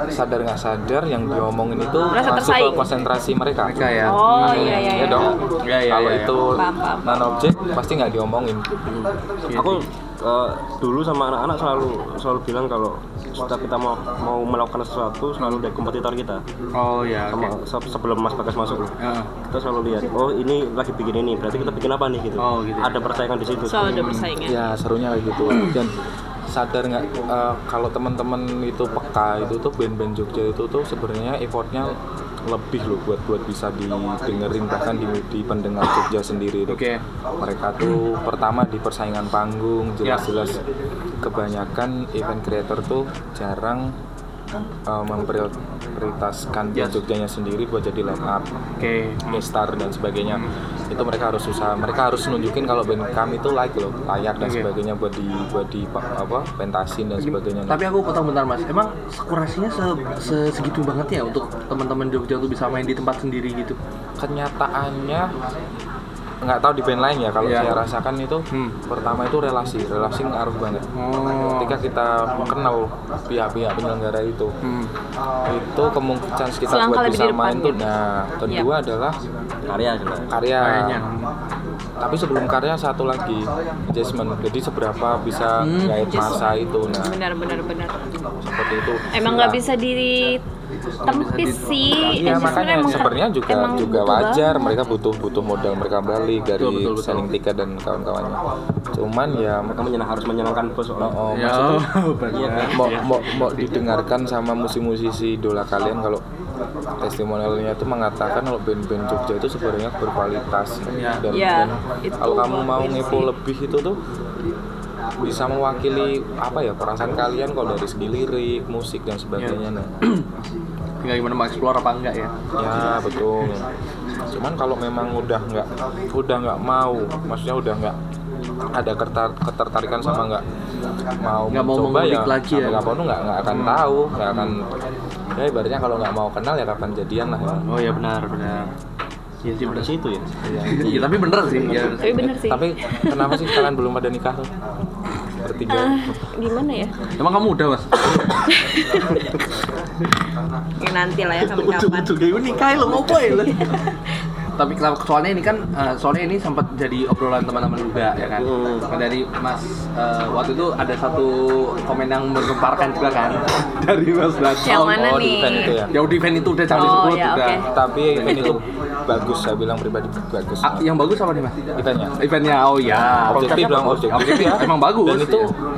sadar nggak sadar yang diomongin itu Merasa masuk ke tersaing. konsentrasi mereka Mereka ya. Oh iya iya ya iya. dong Iya, iya, kalau iya, iya. itu non objek pasti nggak diomongin aku eh, dulu sama anak-anak selalu selalu bilang kalau setiap kita mau mau melakukan sesuatu selalu dari kompetitor kita Oh ya. sama se- sebelum Mas Bagas masuk nih Heeh. kita selalu lihat oh ini lagi bikin ini berarti kita bikin apa nih gitu Oh, gitu. ada persaingan di situ Soal ada persaingan. ya serunya kayak gitu dan sadar nggak eh, kalau teman-teman itu peka itu tuh band-band Jogja itu tuh sebenarnya effortnya lebih loh buat buat bisa didengerin bahkan di, di pendengar Jogja sendiri. Oke. mereka tuh pertama di persaingan panggung jelas-jelas kebanyakan event creator tuh jarang uh, memprioritaskan Yes. Jogjanya sendiri buat jadi line up Oke. gestar dan sebagainya itu mereka harus usaha mereka harus nunjukin kalau band kami itu like loh layak dan Oke. sebagainya buat di buat di apa pentasin dan sebagainya Tapi aku potong bentar mas, emang kurasinya se, se- segitu banget ya untuk teman-teman Jogja tuh bisa main di tempat sendiri gitu? kenyataannya nggak tahu di band lain ya kalau Iya. saya rasakan itu Hmm. pertama itu relasi relasi ngaruh banget Oh. ketika kita kenal pihak-pihak penyelenggara itu Hmm. itu kemungkinan kita Selangkah buat bisa main tuh nah kedua adalah karya juga karya Kayaknya. tapi sebelum karya satu lagi adjustment jadi seberapa bisa Hmm. guide masa itu nah benar benar benar seperti itu emang Nah, nggak bisa diri tempis sih Iya Adjustment makanya emang- sebenarnya juga emang juga wajar banget. mereka butuh butuh modal mereka balik dari Betul, betul, betul. selling tiket dan kawan-kawannya. Cuman ya mereka menyenang, harus menyenangkan bos oh, oh, Ya, maksudnya iya kan mau, mau, mau didengarkan sama musisi-musisi idola kalian kalau testimonialnya itu mengatakan kalau band-band Jogja itu sebenarnya berkualitas Iya. dan, Iya, dan itu kalau kamu mau ngepo lebih itu tuh bisa mewakili apa ya perasaan kalian kalau dari segi lirik, musik dan sebagainya. Nah, [clears throat] tinggal gimana mau explore apa enggak ya? Ya betul. Cuman kalau memang udah nggak udah nggak mau, maksudnya udah nggak ada ketar, ketertarikan sama nggak mau Nggak mau mencoba mengulik ya, lagi ya. nggak mau nggak nggak akan tahu, nggak akan ya ibaratnya kalau nggak mau kenal ya kapan jadian lah ya. Oh ya benar benar. Iya sih benar. situ ya Iya tapi bener sih. Ya. tapi bener sih Tapi kenapa sih kalian belum pada nikah tuh? Bertiga. Ah, gimana ya Emang kamu udah mas? ya nanti lah ya kapan-kapan kayak ini nikah lo ngopo ya lo. [laughs] Tapi kenapa- soalnya ini kan eh, soalnya ini sempat jadi obrolan teman-teman juga ya kan. Hmm. Dari Mas eh, waktu itu ada satu komen yang menggemparkan juga kan [laughs] dari Mas Dacol. yang mana Oh, di nih event itu ya. Ya udah event itu udah jangan Oh, disebut ya, udah. oke. Tapi event itu bagus, saya bilang pribadi bagus. Ah, yang bagus apa nih mas? Eventnya. Eventnya, oh ya. Objektif objektif Objektif ya. [laughs] Emang bagus. Dan itu Iya.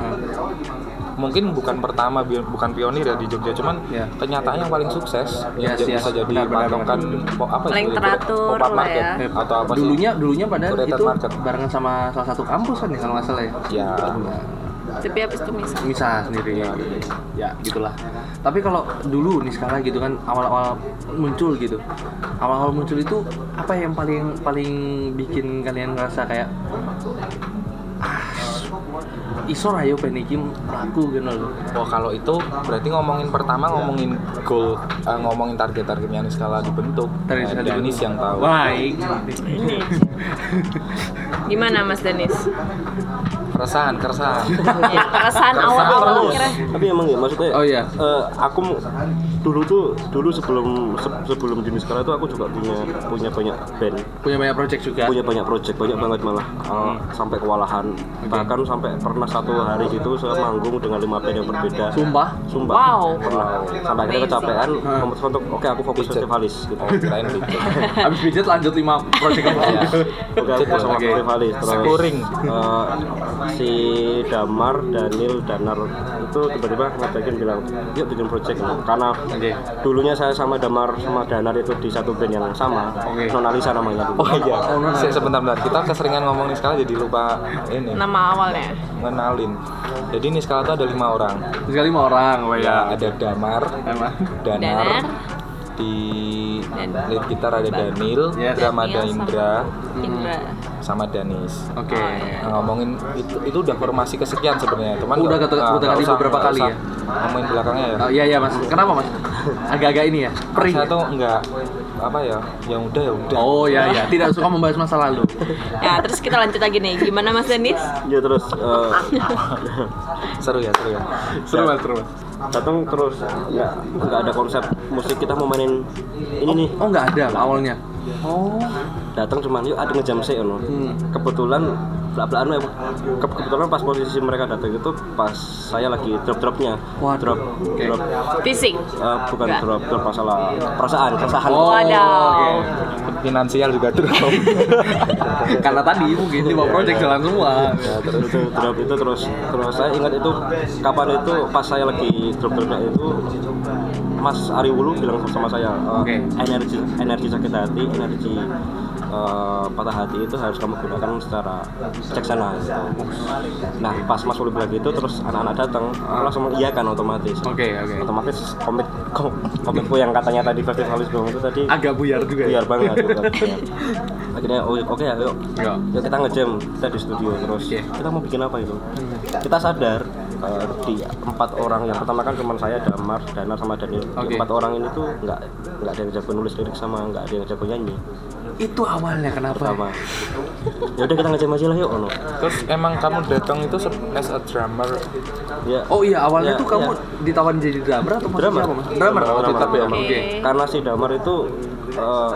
Mungkin bukan pertama bukan pionir ya di Jogja cuman Iya. kenyataannya yang paling sukses yang Yes, jadi- yes. bisa jadi patokan apa Paling itu, teratur lah market ya. atau apa sih dulunya dulunya padahal itu market. barengan sama salah satu kampus kan ya kalau nggak salah ya. ya tapi habis itu misal Misal sendiri ya. Ya, gitulah. Tapi kalau dulu nih sekarang gitu kan awal-awal muncul gitu. Awal-awal muncul itu apa yang paling paling bikin kalian ngerasa kayak ah, isor ayo pengen iki mlaku gitu loh. oh kalau itu berarti ngomongin pertama ngomongin goal eh, ngomongin target-targetnya nih skala dibentuk Target Nah, Danis dibentuk. yang tahu Baik. gimana Mas Danis keresahan keresahan ya perasaan awal-awal kira tapi emang ya maksudnya Oh iya. eh, aku dulu tuh dulu sebelum se- sebelum di sekolah itu aku juga punya punya banyak band Punya banyak project juga. punya banyak project banyak banget malah Eh, sampai kewalahan bahkan sampai pernah satu hari gitu saya manggung dengan lima band yang berbeda Sumpah. sumpah Wow. pernah sampai akhirnya kecapean Hah. memutuskan untuk oke aku fokus Pijet. festivalis gitu oh kirain gitu [laughs] Habis pijat lanjut 5 project lagi. Iya. oke aku fokus sama Oke. festivalis terus Scoring. eh, si Damar Daniel Danar itu tiba-tiba ngajakin bilang yuk bikin project karena Oke. dulunya saya sama Damar sama Danar itu di satu band yang sama Oke. Nonalisa namanya dulu oh iya Se- sebentar bentar kita keseringan ngomongin skala jadi lupa ini nama awalnya ngenalin jadi ini skala tuh ada lima orang Sekali lima orang, oh ya ya. ada Damar Emang. Danar, Danar. di Dan- lead gitar ada Daniel, Yes. drama ada Daniel sama- Indra, Indra sama Danis. Oke. Oh, iya. Nah, ngomongin itu itu udah formasi kesekian sebenarnya, cuman Udah kata- nggak- udah kali usah- beberapa kali ya? Ngomongin belakangnya ya. Oh iya iya mas. Kenapa mas? Agak-agak ini ya. Pering. Saya tuh enggak apa ya, yang udah ya udah. Oh iya iya. Tidak suka membahas masa lalu. [laughs] ya terus kita lanjut lagi nih gimana Mas Danis ya terus eh, [laughs] Seru ya, seru ya. Seru mas, seru mas. Datang terus nggak nggak ada konsep musik kita mau mainin ini nih Oh nggak ada awalnya. Oh. Datang cuman yuk ada ngejam sih ono Hmm. kebetulan belak-belakan ya, ke- kebetulan pas posisi mereka datang itu pas saya lagi drop-dropnya Waduh, drop oke. drop Fisik. eh, bukan Enggak. drop drop masalah perasaan keresahan Oh, Wadaw. finansial juga drop [laughs] Karena tadi mungkin lima project jalan semua. Ya, terus itu drop itu terus terus saya ingat itu kapan itu pas saya lagi drop dropnya itu Mas Ari Wulu bilang sama saya eh, Oke. energi energi sakit hati energi eh, patah hati itu harus kamu gunakan secara bijaksana gitu. nah pas Mas Wulu bilang gitu terus anak-anak datang aku langsung iya kan otomatis Oke, oke. otomatis komit kom, komitku yang katanya tadi festivalis dong itu tadi Agak buyar juga ya. biar banget bukan [laughs] buyar. akhirnya oh oke ya yuk Iya. yuk kita ngejam kita di studio terus Oke. kita mau bikin apa itu kita sadar eh, di empat orang yang pertama kan cuma saya Damar Danar sama Daniel Di Oke. empat orang ini tuh nggak nggak ada yang jago nulis lirik sama nggak ada yang jago nyanyi Itu awalnya kenapa? pertama ya udah kita ngejam aja lah yuk ono terus emang kamu datang itu as a drummer ya Oh iya, awalnya Ya, tuh kamu ya. ditawarin jadi drummer atau Drummer. apa, Mas? Drummer. Oh, Drummer. ya. Drummer. Oke. karena si Damar itu eh,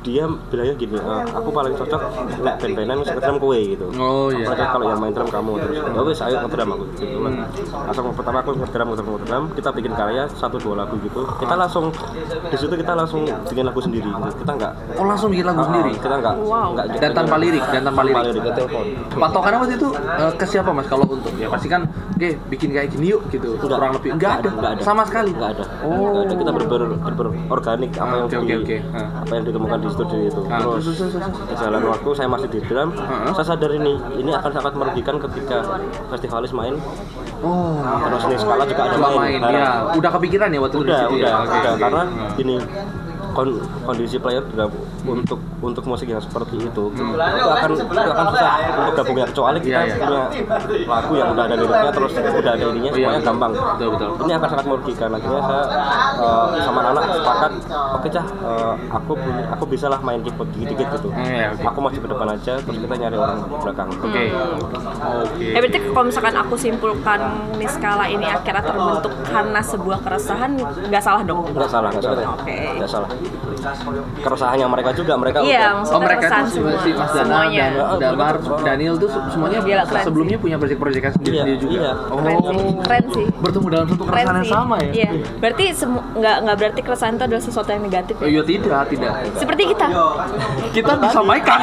dia bilangnya gini eh, aku paling cocok nggak band-bandan ngedrum kowe gitu Oh iya. Mereka kalau yang main drum kamu terus ya wes ayo ngedrum aku gitu kan langsung pertama aku ngedrum ngedrum ngedrum kita bikin karya satu dua lagu gitu kita langsung di situ kita langsung bikin lagu sendiri gitu. kita nggak Oh langsung bikin lagu Ah, sendiri. kita nggak Wow. nggak Dan tanpa lirik, dan tanpa lirik. kita telepon Patokannya waktu itu eh, ke siapa mas kalau untuk ya pasti kan oke bikin kayak gini yuk gitu Enggak. kurang lebih enggak ada, Enggak ada. sama sekali nggak ada Oh. ada kita berber berber organik apa Ah, yang oke, di oke, oke. Ah. apa yang ditemukan di studio itu Ah, terus terus, terus, terus, terus. jalan waktu saya masih di drum Ah. saya sadar ini ini akan sangat merugikan ketika festivalis main oh terus nih skala juga ada main, main ya udah kepikiran ya waktu itu di udah situ udah ya? Udah oke. karena Hmm. Kondisi player juga untuk untuk musik yang seperti itu itu akan itu akan susah. untuk gabungnya kecuali kita Hmm. Iya, iya. punya lagu yang udah ada liriknya terus udah ada ininya iya, semuanya gampang. Betul, betul. ini akan sangat merugikan. Akhirnya saya eh, sama anak sepakat oke cah eh, aku punya- aku bisa lah main keyboard dikit-dikit gitu. Hmm, iya, oke. aku maju ke depan aja terus kita nyari orang belakang. Oke. Oke. Ya berarti kalau misalkan aku simpulkan Niskala ini akhirnya terbentuk karena sebuah keresahan nggak salah dong. nggak salah nggak salah. Oke. nggak salah keresahannya mereka juga mereka Iya, udah Oh mereka keresahan tuh si, semua. si Mas Dana semuanya. dan Damar, Daniel tuh se- semuanya Gila, keren sebelumnya punya proyek-proyek sendiri Iya, juga. iya. Oh, Keren sih, keren sih. bertemu dalam satu keresahan yang sih. sama ya? Iya. Berarti nggak nggak berarti keresahan itu adalah sesuatu yang negatif Oh, ya? iya tidak, tidak. Seperti kita. Kita disampaikan.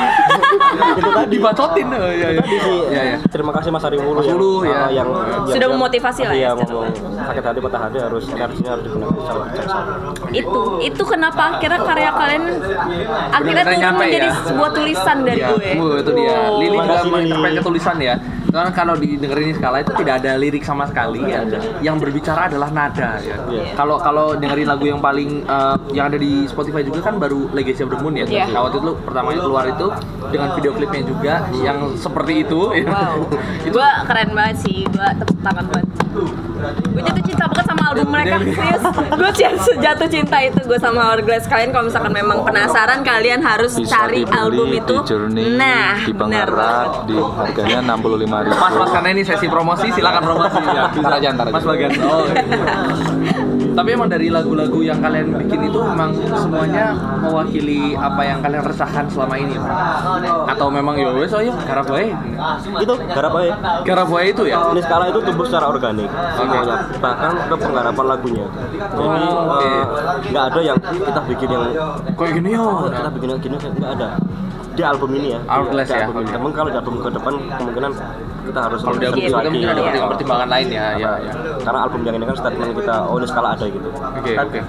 Dibacotin. Oh, iya, iya. tadi sih Iya, iya. terima kasih Mas Ari Wulu Wulu, ya. ah, yang, Sudah memotivasi lah ya, iya, ngomong sakit hati patah hati harus energinya harus digunakan itu itu kenapa akhirnya karya kalian akhirnya tuh menjadi ya? sebuah tulisan dari Iya, gue. oh, itu dia. Wow. Lili juga menginterpretasi tulisan ya. Karena kalau didengerin di skala itu tidak ada lirik sama sekali ya. Yang berbicara adalah nada ya. Iya. Kalau kalau dengerin lagu yang paling eh, yang ada di Spotify juga kan baru Legacy of the Moon ya. Iya. Nah, waktu itu pertamanya keluar itu dengan video klipnya juga yang seperti itu. ya. Wow. [laughs] gue keren banget sih, gue tepuk tangan banget. Gue jatuh cinta banget sama album mereka, serius. Gue jatuh cinta itu gue sama Hourglass. Kalian kalau misalkan memang penasaran, kalian harus cari album itu. nah, di benar Bangarat di harganya enam puluh lima ribu Mas Mas karena ini sesi promosi silakan promosi ya. Ntar aja, ntar aja. Mas Bagas. Oh. [laughs] Tapi emang dari lagu-lagu yang kalian bikin itu memang semuanya mewakili apa yang kalian resahkan selama ini? Atau memang ya wes oh ya garap wae. itu garap aja Garap wae itu ya. ini skala itu tumbuh secara organik semuanya bahkan ke penggarapan lagunya jadi eh, nggak ada yang kita bikin yang Kayak gini yo. oh, kita bikin yang gini nggak ada di album ini ya Outlast Di ya, album. Namun kalau di album ke depan kemungkinan kita harus Kalau di album kita lagi. mungkin ada Iya. pertim- pertimbangan lain ya, ya, ya. karena album yang ini kan statement kita oh ini skala ada gitu Oke, Kan oke.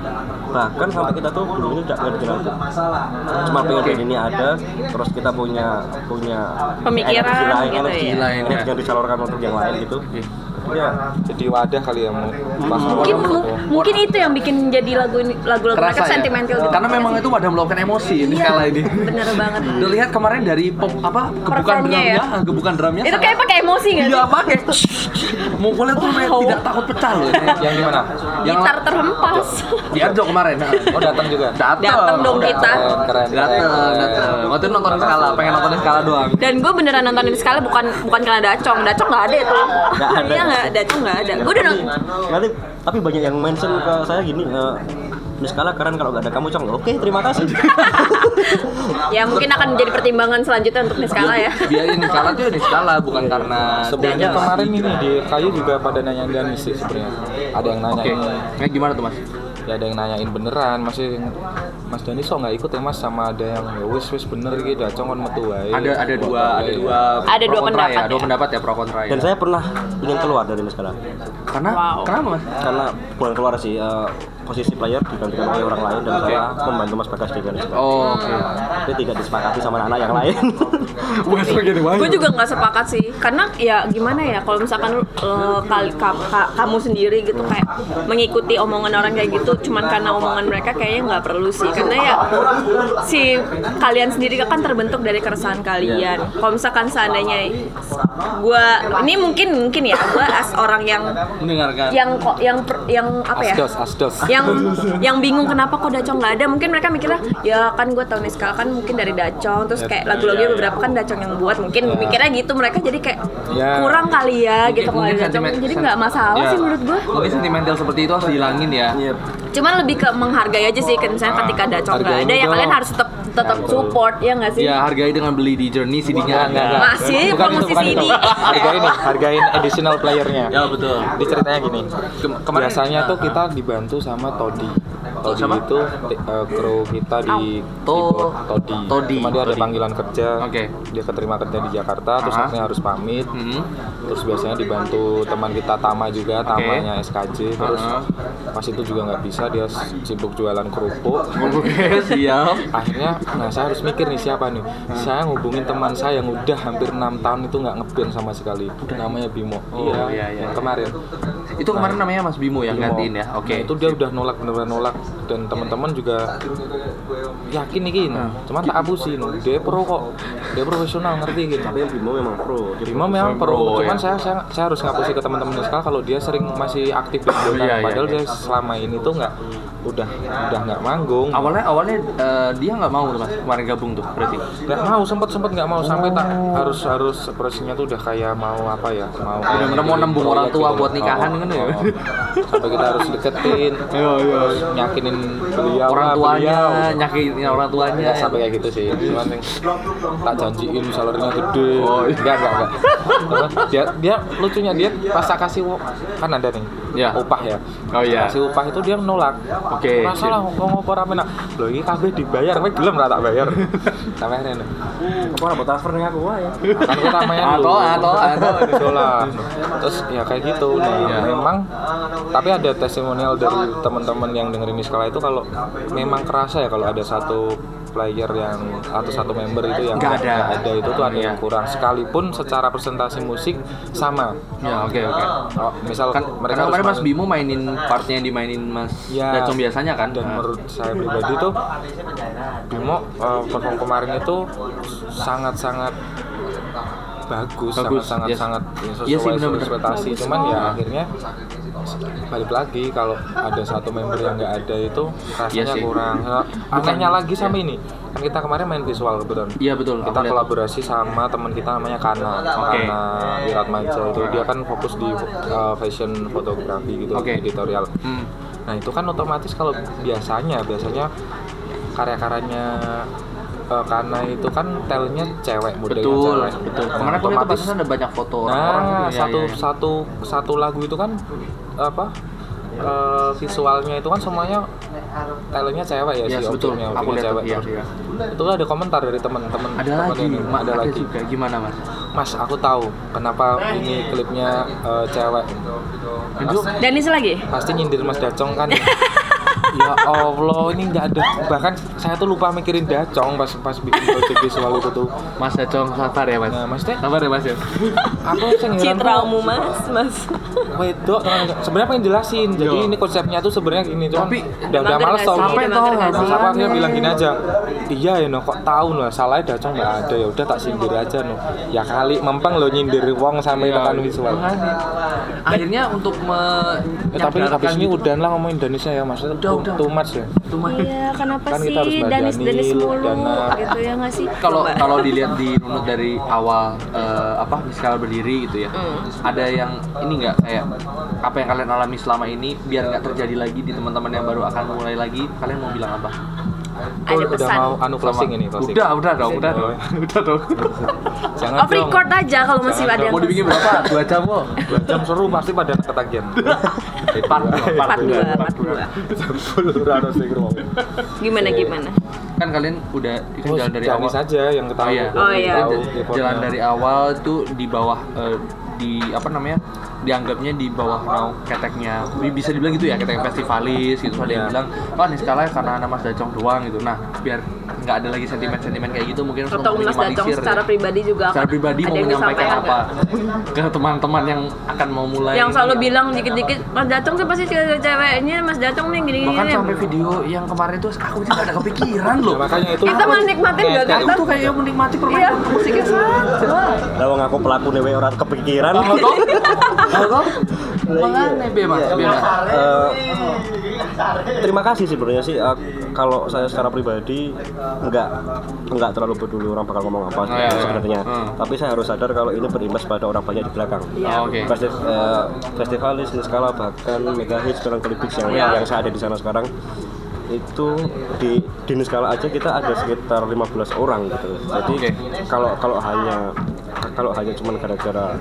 bahkan sampai kita tuh dulu ini tidak bikin album cuma pengen band ini ada terus kita punya punya Pemikiran energi lain, gitu energi ya. Lain, energi ya. yang disalurkan untuk yang lain gitu ya jadi wadah kali ya mau pas Mungkin mu- mungkin itu yang bikin jadi lagu ini lagu-lagu mereka ya. sentimental gitu. Karena memang itu wadah meluapkan emosi ini Iya, skala ini. Bener banget. [laughs] Udah lihat kemarin dari pop apa kebukan Performnya drumnya, ya. kebukan drumnya. Itu kayak pakai emosi nggak Iya pakai. Mukulnya tuh men, Wow. tidak takut pecah loh. yang gimana Yang Gitar terhempas. di Arjo kemarin. oh datang juga Datang. Datang dong kita. Datang, datang. Waktu itu nonton skala, pengen nonton skala doang. Dan gue beneran nontonin sekali bukan bukan karena Dacong. Dacong nggak ada itu. Nggak ada. Nggak, Dacong nggak ada. Gue udah nonton. nanti tapi banyak yang mention ke saya gini eh, ini skala keren kalau nggak ada kamu cong oke terima kasih [laughs] ya mungkin akan menjadi pertimbangan selanjutnya untuk Niskala ya. biarin skala tuh ini skala bukan karena Sebenarnya kemarin ini di kayu juga pada nanyain Danis sih sebenarnya. Ada yang Oke, nanyain, kayak gimana tuh mas? Ya ada yang nanyain beneran, masih Mas Danis kok nggak ikut ya Mas sama ada yang ya wis wis bener gitu, dacong kon metu wae. Ada ada dua ada dua Ada pro dua pendapat ya, dua ya. pendapat ya pro kontra ya. Dan saya pernah ingin keluar dari Niskala. karena Wow. kenapa mas? Karena bukan keluar sih, eh, posisi player digantikan oleh orang lain dan saya membantu Mas Bagas Niskala. Oh, oke. Tapi tidak disepakati sama anak-anak yang lain. [laughs] gue juga nggak sepakat sih karena ya gimana ya kalau misalkan eh, kali ka- ka- kamu sendiri gitu kayak mengikuti omongan orang kayak gitu cuman karena omongan mereka kayaknya nggak perlu sih karena ya si kalian sendiri kan terbentuk dari keresahan kalian kalau misalkan seandainya gue ini mungkin mungkin ya gue as orang yang Mendengarkan. yang kok yang per- yang apa ya Asdos, asdos. yang yang bingung kenapa kok Dacong nggak ada mungkin mereka mikirnya ya kan gue tahun Niskala kan mungkin dari Dacong terus kayak lagu-lagunya beberapa kan Dacong yang buat mungkin mikirnya gitu mereka jadi kayak Ya. kurang kali ya gitu kalau ada Dacong sentimen- jadi nggak masalah ya. sih menurut gue Mungkin sentimental seperti itu harus dihilangin ya. Iya. Cuman lebih ke menghargai aja sih misalnya ketika nggak Hargain ada ya kalian harus tetap tetap support ya nggak sih Ya hargai dengan beli di Journey CD-nya Enggak, masih Bukan itu, promosi bukan CD. Hargain nih, hargain additional playernya. Ya betul. Jadi ceritanya gini, Kem- kemarin- biasanya tuh kita dibantu sama Todi. Todi Sama? itu ti- eh, kru kita di Todi. Todi. Cuma dia ada panggilan kerja. Oke. Dia keterima kerja di Jakarta, terus akhirnya harus pamit. Hmm. Terus biasanya dibantu teman kita Tama juga, Tamanya SKJ. Terus Ah. pas itu juga nggak bisa, dia sibuk jualan kerupuk. Oke, siap. akhirnya nah saya harus mikir nih siapa nih saya ngubungin teman saya yang udah hampir enam tahun itu nggak ngeband sama sekali namanya Bimo Oh, iya, iya. yang kemarin Itu kemarin namanya Mas Bimo yang Bimo. gantiin ya. Oke. Nah, itu dia udah nolak bener-bener nolak dan teman-teman juga yakin nih gini Nah. cuman tak abusin dia pro kok dia profesional ngerti gitu Tapi Bimo memang pro. Bimo memang pro, pro, cuman ya. saya, saya saya harus ngapusi ke teman-teman sekarang kalau dia sering masih aktif di. Iya, iya, padahal iya. dia selama ini tuh nggak udah udah nggak manggung Awalnya awalnya eh, dia nggak mau tuh Mas kemarin gabung tuh berarti. nggak mau sempet sempet nggak mau sampai tak harus harus prosesnya tuh udah kayak mau apa ya mau Bener-bener mau nembung orang tua buat nikahan kan ya? sampai kita harus deketin [laughs] terus nyakinin beliau orang tuanya, beliau. nyakitin orang tuanya. Nggak sampai kayak gitu sih cuman yang tak janjiin salarinya gede Oh, iya. enggak enggak enggak dia dia lucunya dia pas kasih kan ada nih Ya. upah ya Oh, iya. kasih upah itu dia nolak Oke, masalah kok ngopo rame nak lho ini kabeh dibayar kowe gelem ra tak bayar [laughs] sampai akhirnya Apa buat transfer dengan aku ya. kan kita namanya Atau atau atau lah terus ya kayak gitu nah Iya. memang tapi ada testimonial dari teman-teman yang dengerin Iskala itu kalau memang kerasa ya kalau ada satu player yang atau satu member itu yang Nggak ada. nggak ada itu tuh ada Iya. yang kurang sekalipun secara presentasi musik sama Ya oke oke. oh, misal Kan mereka kemarin Mas Bimo mainin partnya yang dimainin Mas Ya. Biasanya kan. dan Nah. menurut saya pribadi tuh Bimo uh, perform kemarin itu sangat-sangat bagus, Bagus, sangat-sangat yes. sangat sesuai Iya sih, bener-bener. ekspektasi. Bagus Cuman ya banget. akhirnya balik lagi kalau ada satu member yang nggak ada itu rasanya Iya sih. kurang. [laughs] Anehnya lagi sama ini, kan kita kemarin main visual kebetulan. Iya betul. Kita aku lihat. kolaborasi sama teman kita namanya Kana, Oke. Kana Wiratmaja itu dia kan fokus di uh, fashion fotografi gitu, Oke. editorial. Hmm. Nah itu kan otomatis kalau biasanya biasanya karya-karyanya eh, karena itu kan telnya cewek modelnya Betul, cewek. betul. Nah, Kemarin otomatis ada banyak foto orang-orang nah gitu, ya, satu ya, ya. satu satu lagu itu kan apa eh, visualnya itu kan semuanya talentnya cewek ya Yes, si betul. Aku lihat cewek iya, iya. itu ada komentar dari teman-teman Ada teman lagi, ini, Ma- ada lagi juga. Gimana mas? mas aku tahu kenapa ini klipnya eh, cewek Itu Danis lagi pasti nyindir Mas Dacong kan [laughs] ya Allah ini nggak ada bahkan saya tuh lupa mikirin Dacong pas pas bikin project visual itu tuh Mas Dacong sabar ya mas. nah maksudnya Sabar ya mas ya. aku tuh, Citramu mas Mas wedok. Kan, sebenarnya pengen jelasin. Jadi Yo. ini konsepnya tuh sebenarnya gini cuma Tapi, udah udah males tau. Terus sih? aku akhirnya bilang gini aja. Iya ya no kok tahu lah salahnya Dacong nggak ada. Ya udah tak sindir aja no. Ya kali mempeng lo nyindir wong sampai tekan visual. Akhirnya untuk Ya, tapi habis ini gitu. udah lah ngomongin Indonesia ya maksudnya Udah, too, udah. too much ya Tuh, Mas. Iya kenapa Kan sih Danis Danis mulu Dana. gitu ya nggak sih kalau kalau dilihat di runut dari awal eh, apa miskal berdiri gitu ya Hmm. ada yang ini nggak kayak apa yang kalian alami selama ini biar nggak terjadi lagi di teman-teman yang baru akan mulai lagi kalian mau bilang apa Ada udah pesan. mau anu closing ini closing. Udah, udah dong, udah dong. Udah [laughs] dong. Jangan Off record aja kalau masih ada yang Mau dibikin berapa? Dua jam kok. Dua jam seru pasti pada ketagihan. [laughs] Part dua, part part dua. 2, part 2. Gimana gimana? Kan kalian udah Oh, jalan dari awal. saja yang ketahui. Oh iya. Oh iya. Jalan dari awal tuh di bawah eh, di apa namanya dianggapnya di bawah naung keteknya Bi- bisa dibilang gitu ya ketek festivalis gitu. Ada yang Iya. bilang oh ini skala karena anak Mas Dacong doang gitu. Nah biar nggak ada lagi sentimen-sentimen kayak gitu mungkin Atau Mas Dacong secara pribadi juga secara akan pribadi ada mau yang menyampaikan apa ke teman-teman yang akan mau mulai yang selalu bilang dikit-dikit Mas Dacong tuh pasti cewek-ceweknya Mas Dacong nih gini-gini bahkan sampai video yang kemarin tuh aku tidak ada kepikiran loh. Ya, makanya itu kita menikmati Kayak- gak kayak aku tuh kayak menikmati Iya. permainan musiknya saja Lah wong aku pelaku dewe ora kepikiran. Kalau kok, kok, makanya be mas, be mas. Eh, terima kasih sebenarnya sih eh, kalau saya secara pribadi nggak nggak terlalu peduli orang bakal ngomong apa Oh, iya, iya. sebenarnya Hmm. tapi saya harus sadar kalau ini berimbas pada orang banyak di belakang Oh, Oke. Festi- eh, festivalis skala bahkan mega hits melancholy Beats yang Iya. yang saya ada di sana sekarang itu di di Nuskala aja kita ada sekitar 15 orang gitu jadi Oke. kalau kalau hanya kalau hanya cuma gara-gara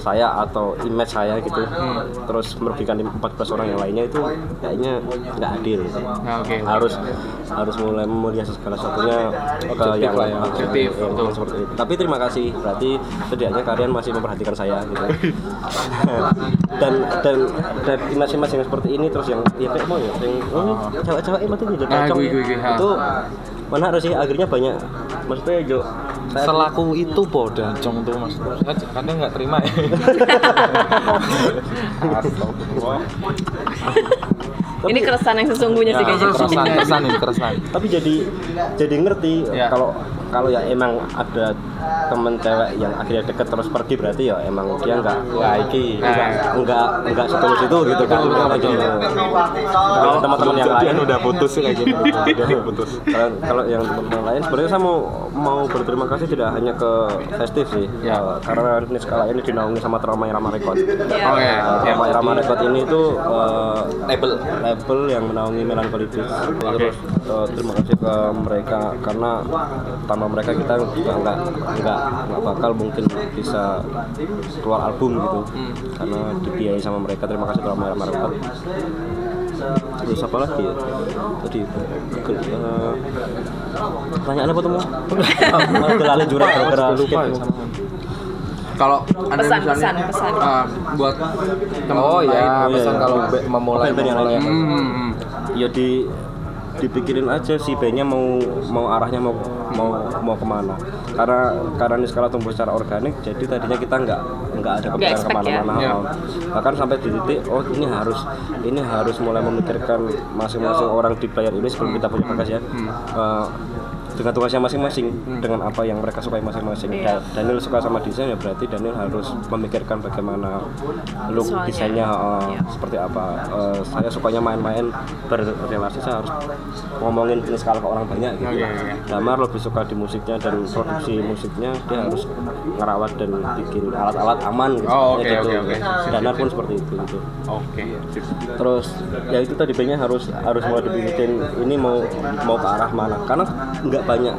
saya atau image saya gitu terus merugikan 14 orang yang lainnya itu kayaknya nggak adil Nah, oke. harus harus mulai memulia segala satunya ke yang ya. Objektif, yang betul. seperti itu. Tapi terima kasih, berarti setidaknya kalian masih memperhatikan saya gitu. [laughs] dan dan dan image-image yang seperti ini terus yang ya kayak mau ya, yang oh, cewek-cewek itu jadi Ah, ha. Itu mana harus sih akhirnya banyak maksudnya Jo saya Selaku itu po dancong tuh mas. Saya kadang nggak terima ya. Ini keresahan yang sesungguhnya sih Ya, kayaknya Keresahan, keresahan ini keresahan. tapi jadi jadi ngerti Ya. kalau kalau ya emang ada temen cewek yang akhirnya deket terus pergi berarti ya emang dia nggak Wah iki. enggak enggak enggak setulus itu gitu kan Gitu. Kalau teman-teman yang lain udah putus sih kayak [laughs] gini. Dia udah putus. kalau kalau yang teman-teman lain sebenarnya saya mau mau berterima kasih tidak hanya ke festif sih Ya. Eh, karena ini skala ini dinaungi sama Trauma Irama Record Iya. Oke. Eh, ya. Irama Record ini tuh eh, Label. label yang menaungi Melancholy Beats. terus eh, terima kasih ke mereka karena tanpa mereka kita nggak nggak nggak bakal mungkin bisa keluar album gitu karena dibiayai sama mereka terima kasih Irama Record terus apa lagi ya tadi ke, eh, pertanyaan apa tuh mau lali jurang gara-gara Lupa skip. ya sama. Kalau ada Pesan, misalnya pesan, pesan. eh, buat teman Oh iya, lain, pesan iya. kalau memulai Band-band yang memulai lainnya. Hmm, hmm. ya di dipikirin aja si bandnya mau mau arahnya mau mau mau ke mana karena karena ini skala tumbuh secara organik jadi tadinya kita nggak nggak ada kepikiran ke mana-mana ya? Oh. bahkan sampai di titik oh ini harus ini harus mulai memikirkan masing-masing orang di player ini sebelum kita punya bagas ya Eh, dengan tugasnya masing-masing dengan apa yang mereka sukai masing-masing. Da- Daniel suka sama desain ya berarti Daniel harus memikirkan bagaimana look Visualnya. desainnya eh, Iya. seperti apa Eh, saya sukanya main-main berrelasi saya harus ngomongin ini skala ke orang banyak gitu iya. Damar lebih suka di musiknya dan produksi musiknya dia harus ngerawat dan bikin alat-alat aman gitu, Oh, oke, Kayak gitu. oke, oke. Si Danar pun seperti itu gitu Oke. sip. terus ya itu tadi bandnya harus harus mulai dibikin ini mau mau ke arah mana karena nggak banyak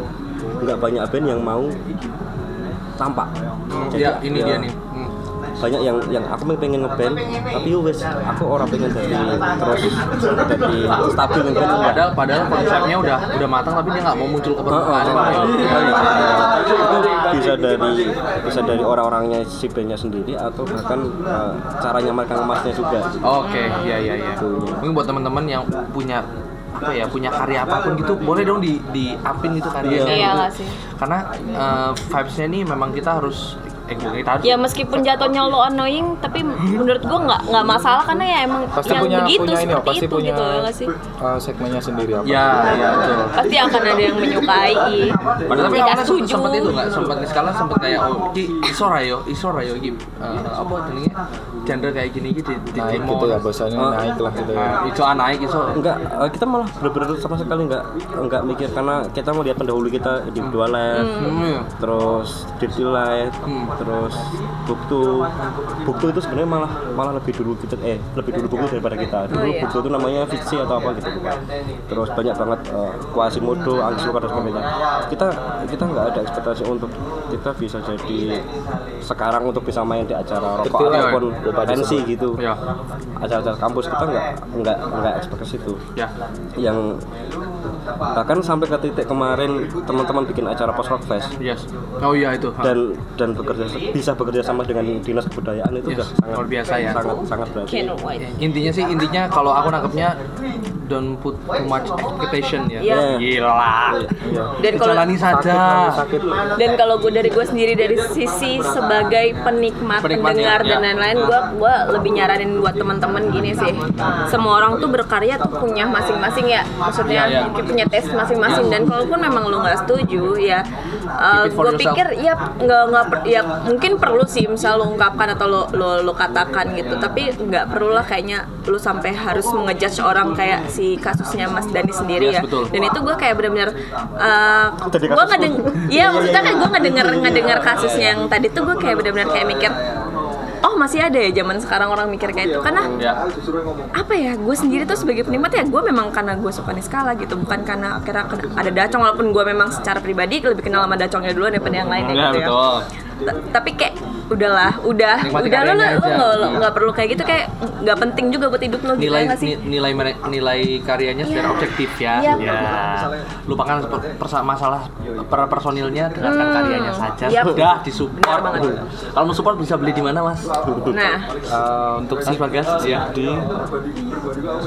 nggak banyak band yang mau tampak Jadi, Ya, ini ya, dia nih. Hmm. banyak yang yang aku pengen ngeband tapi yo wes aku orang pengen jadi terus jadi stabil ngeband enggak Padahal padahal konsepnya udah udah matang tapi dia nggak mau muncul ke permukaan. itu bisa dari bisa dari orang-orangnya si bandnya sendiri atau bahkan eh, caranya mereka ngemasnya juga Oke, iya iya iya. Mungkin buat teman-teman yang punya apa ya punya karya apa pun gitu boleh dong di di upin gitu karyanya Iya gitu. sih. karena eh, vibesnya ini memang kita harus eh ya meskipun jatuhnya lo annoying tapi menurut gua nggak nggak masalah karena ya emang Pasti yang punya begitu punya ini, seperti pasti itu punya gitu ya sih eh, segmennya sendiri apa? ya ya betul pasti akan ada yang menyukai Padahal tapi awalnya setuju. sempat, itu nggak sempat nih skala sempat kayak oh ki isor ayo isor ayo ki Eh, apa jenenge genre kayak gini gitu di di Naik gitu ya, bahasanya Oh. naik lah gitu ya. Nah, itu naik iso enggak eh, kita malah bener-bener sama sekali enggak enggak mikir karena kita mau lihat pendahulu kita individual life Hmm. terus detail life Hmm. Terus buktu buktu itu sebenarnya malah malah lebih dulu kita eh lebih dulu buktu daripada kita dulu Oh, iya. buktu itu namanya fiksi atau apa gitu bukan terus banyak banget uh, Quasimodo Anggi Sulka dan sebagainya kita kita nggak ada ekspektasi untuk kita bisa jadi sekarang untuk bisa main di acara rokok ataupun pensi gitu Ya. acara-acara kampus kita nggak nggak nggak ekspektasi itu Ya. yang bahkan sampai ke titik kemarin teman-teman bikin acara post rock fest Yes. Oh iya itu. Dan dan bekerja bisa bekerja sama dengan dinas kebudayaan itu Yes, udah sangat luar biasa ya. sangat sangat berarti wait. Intinya sih intinya kalau aku nangkepnya don't put too much expectation ya. Iya. Gila. Iya. Dan kalau Jalani saja. sakit dan kalau gue dari gue sendiri dari sisi sebagai penikmat, Penikmat, pendengar ya, dan ya. lain-lain gue gue lebih nyaranin buat teman-teman gini sih semua orang tuh berkarya tuh punya masing-masing ya maksudnya Ya, ya. mungkin punya tes masing-masing dan kalaupun memang lo nggak setuju ya it for gue pikir ya nggak nggak ya mungkin perlu sih misal lo ungkapkan atau lo lo, lo katakan gitu. Tapi nggak perlu lah kayaknya lo sampai harus mengejudge orang kayak si kasusnya Mas Dani sendiri Yes, ya. betul. dan itu gue kayak benar-benar uh, Tadi gue kasus ngedeng iya maksudnya kayak gue ngedenger ngedenger kasusnya yang tadi tuh gue kayak benar-benar kayak mikir oh masih ada ya zaman sekarang orang mikir kayak itu karena Ya. apa ya gue sendiri tuh sebagai penikmat ya gue memang karena gue suka Niskala gitu. Bukan karena akhirnya ada Dacong walaupun gue memang secara pribadi lebih kenal sama Dacongnya duluan daripada yang lainnya Ya, gitu ya. tapi kayak udahlah udah Nikmati udah lo lo aja. nggak perlu kayak gitu kayak nggak penting juga buat hidup lo gitu nilai ya ni- nilai nilai karyanya secara Iya. objektif ya. Iya. Ya. Lupakan persa- masalah per personilnya, dengarkan Hmm. karyanya saja. Yap. Sudah disupport. Kalau mau support bisa beli di mana, Mas? nah Eh, untuk Mas Bagas, ya. di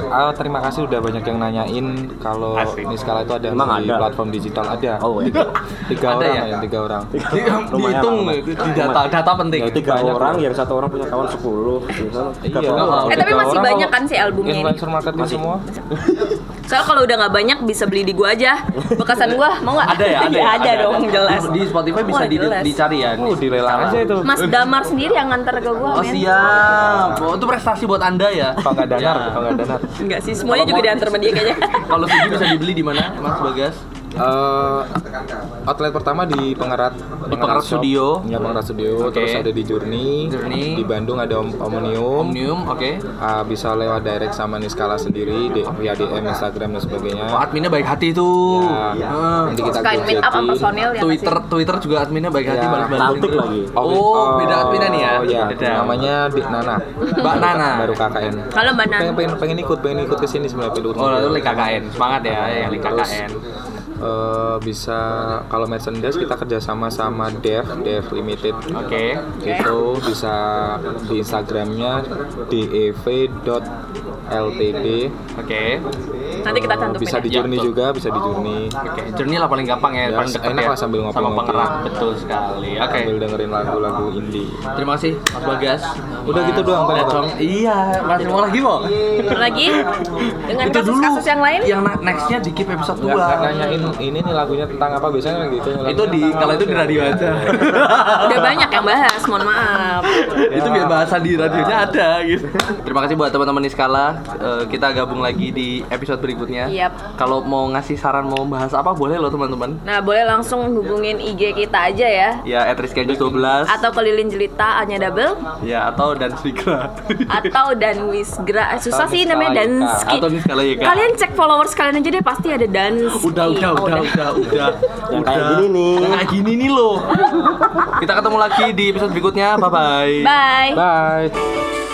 Ah, terima kasih udah banyak yang nanyain kalau Asik. Niskala itu ada Emang di ada? platform digital ada. Oh, iya. tiga Ada orang ya? ya? tiga orang. Dihitung di data data penting. Ya, itu tiga banyak, orang yang satu orang punya kawan 10 gitu. Tiga Iya. orang. Eh, tapi masih orang banyak kan sih albumnya ini? Influencer marketing semua. soalnya kalau udah nggak banyak bisa beli di gua aja bekasan gua mau nggak Ada ya, ada. [laughs] Iya, ya? ada dong jelas Di Spotify bisa di- jelas. dicari ya. Oh, dilelang aja itu. Mas [laughs] Damar sendiri yang nganter ke gua Oh siap. Oh, itu prestasi buat anda ya. Kalau nggak danar, [laughs] Ya. kalau nggak danar. Enggak sih, semuanya juga diantar sama dia kayaknya. Kalau CD bisa dibeli di mana, Mas Bagas? Eh, outlet pertama di Pengerat Di Pengerat Shop. Studio. Ya Pengerat Studio Oke. terus ada di Journey, Journey. di Bandung ada Om- Omnium, Omnium, oke. Ah, bisa lewat direct sama Niskala sendiri di via DM Instagram dan sebagainya Oh, adminnya baik hati tuh. Ya, Heeh. nanti kita Suka meet up personil ya Twitter sih? Twitter juga adminnya baik hati Ya, balas cantik lagi. Oh, beda adminnya nih ya. Oh ya, Beda. namanya Dik Nana. Mbak Nana. Baru KKN. Kalau Mbak Nana. Pengen, pengen, pengen ikut, pengen ikut ke sini sebenarnya. Oh, lalu KKN. Semangat ya yang KKN. Eh, bisa kalau merchandise kita kerjasama sama Dev, Dev Limited. Oke. Itu bisa di Instagramnya dev.ltd. Oke. Nanti kita cantumin bisa ya. di Ya, Journey betul. juga, bisa di Journey. Oke, journey lah paling gampang ya, Ya, paling dekat enak ya. lah sambil sama ngopi-ngopi. pengerat, betul sekali. Oke. Sambil dengerin lagu-lagu indie. Terima kasih Mas Bagas. Udah gitu doang, Pak. Dacong. Iya, masih mau lagi mau. Lagi dengan kasus-kasus yang lain? Yang ne- nextnya di keep episode Nggak, 2 nggak nanyain ini nih lagunya tentang apa biasanya kan gitu. itu di kalau itu di radio aja. [laughs] Udah banyak yang bahas, mohon maaf. [laughs] itu biar bahasa di radionya ada gitu. Terima kasih buat teman-teman Niskala. Eh, kita gabung lagi di episode berikutnya. Yap. Kalau mau ngasih saran mau bahas apa boleh loh teman-teman. Nah, boleh langsung hubungin IG kita aja ya. Ya @rizkyanjus 12 Atau ke Lilin Jelita hanya double ya atau dan Swigra. [laughs] atau dan Wisgra. Susah Atau sih namanya. Danski. Atau Niskala YK. Kalian cek followers kalian aja deh pasti ada Danski. Udah, udah, Oh, udah, udah, udah. Yang kayak Udah. gini nih. Kayak gini nih loh. Kita ketemu lagi di episode berikutnya. Bye bye. Bye. Bye.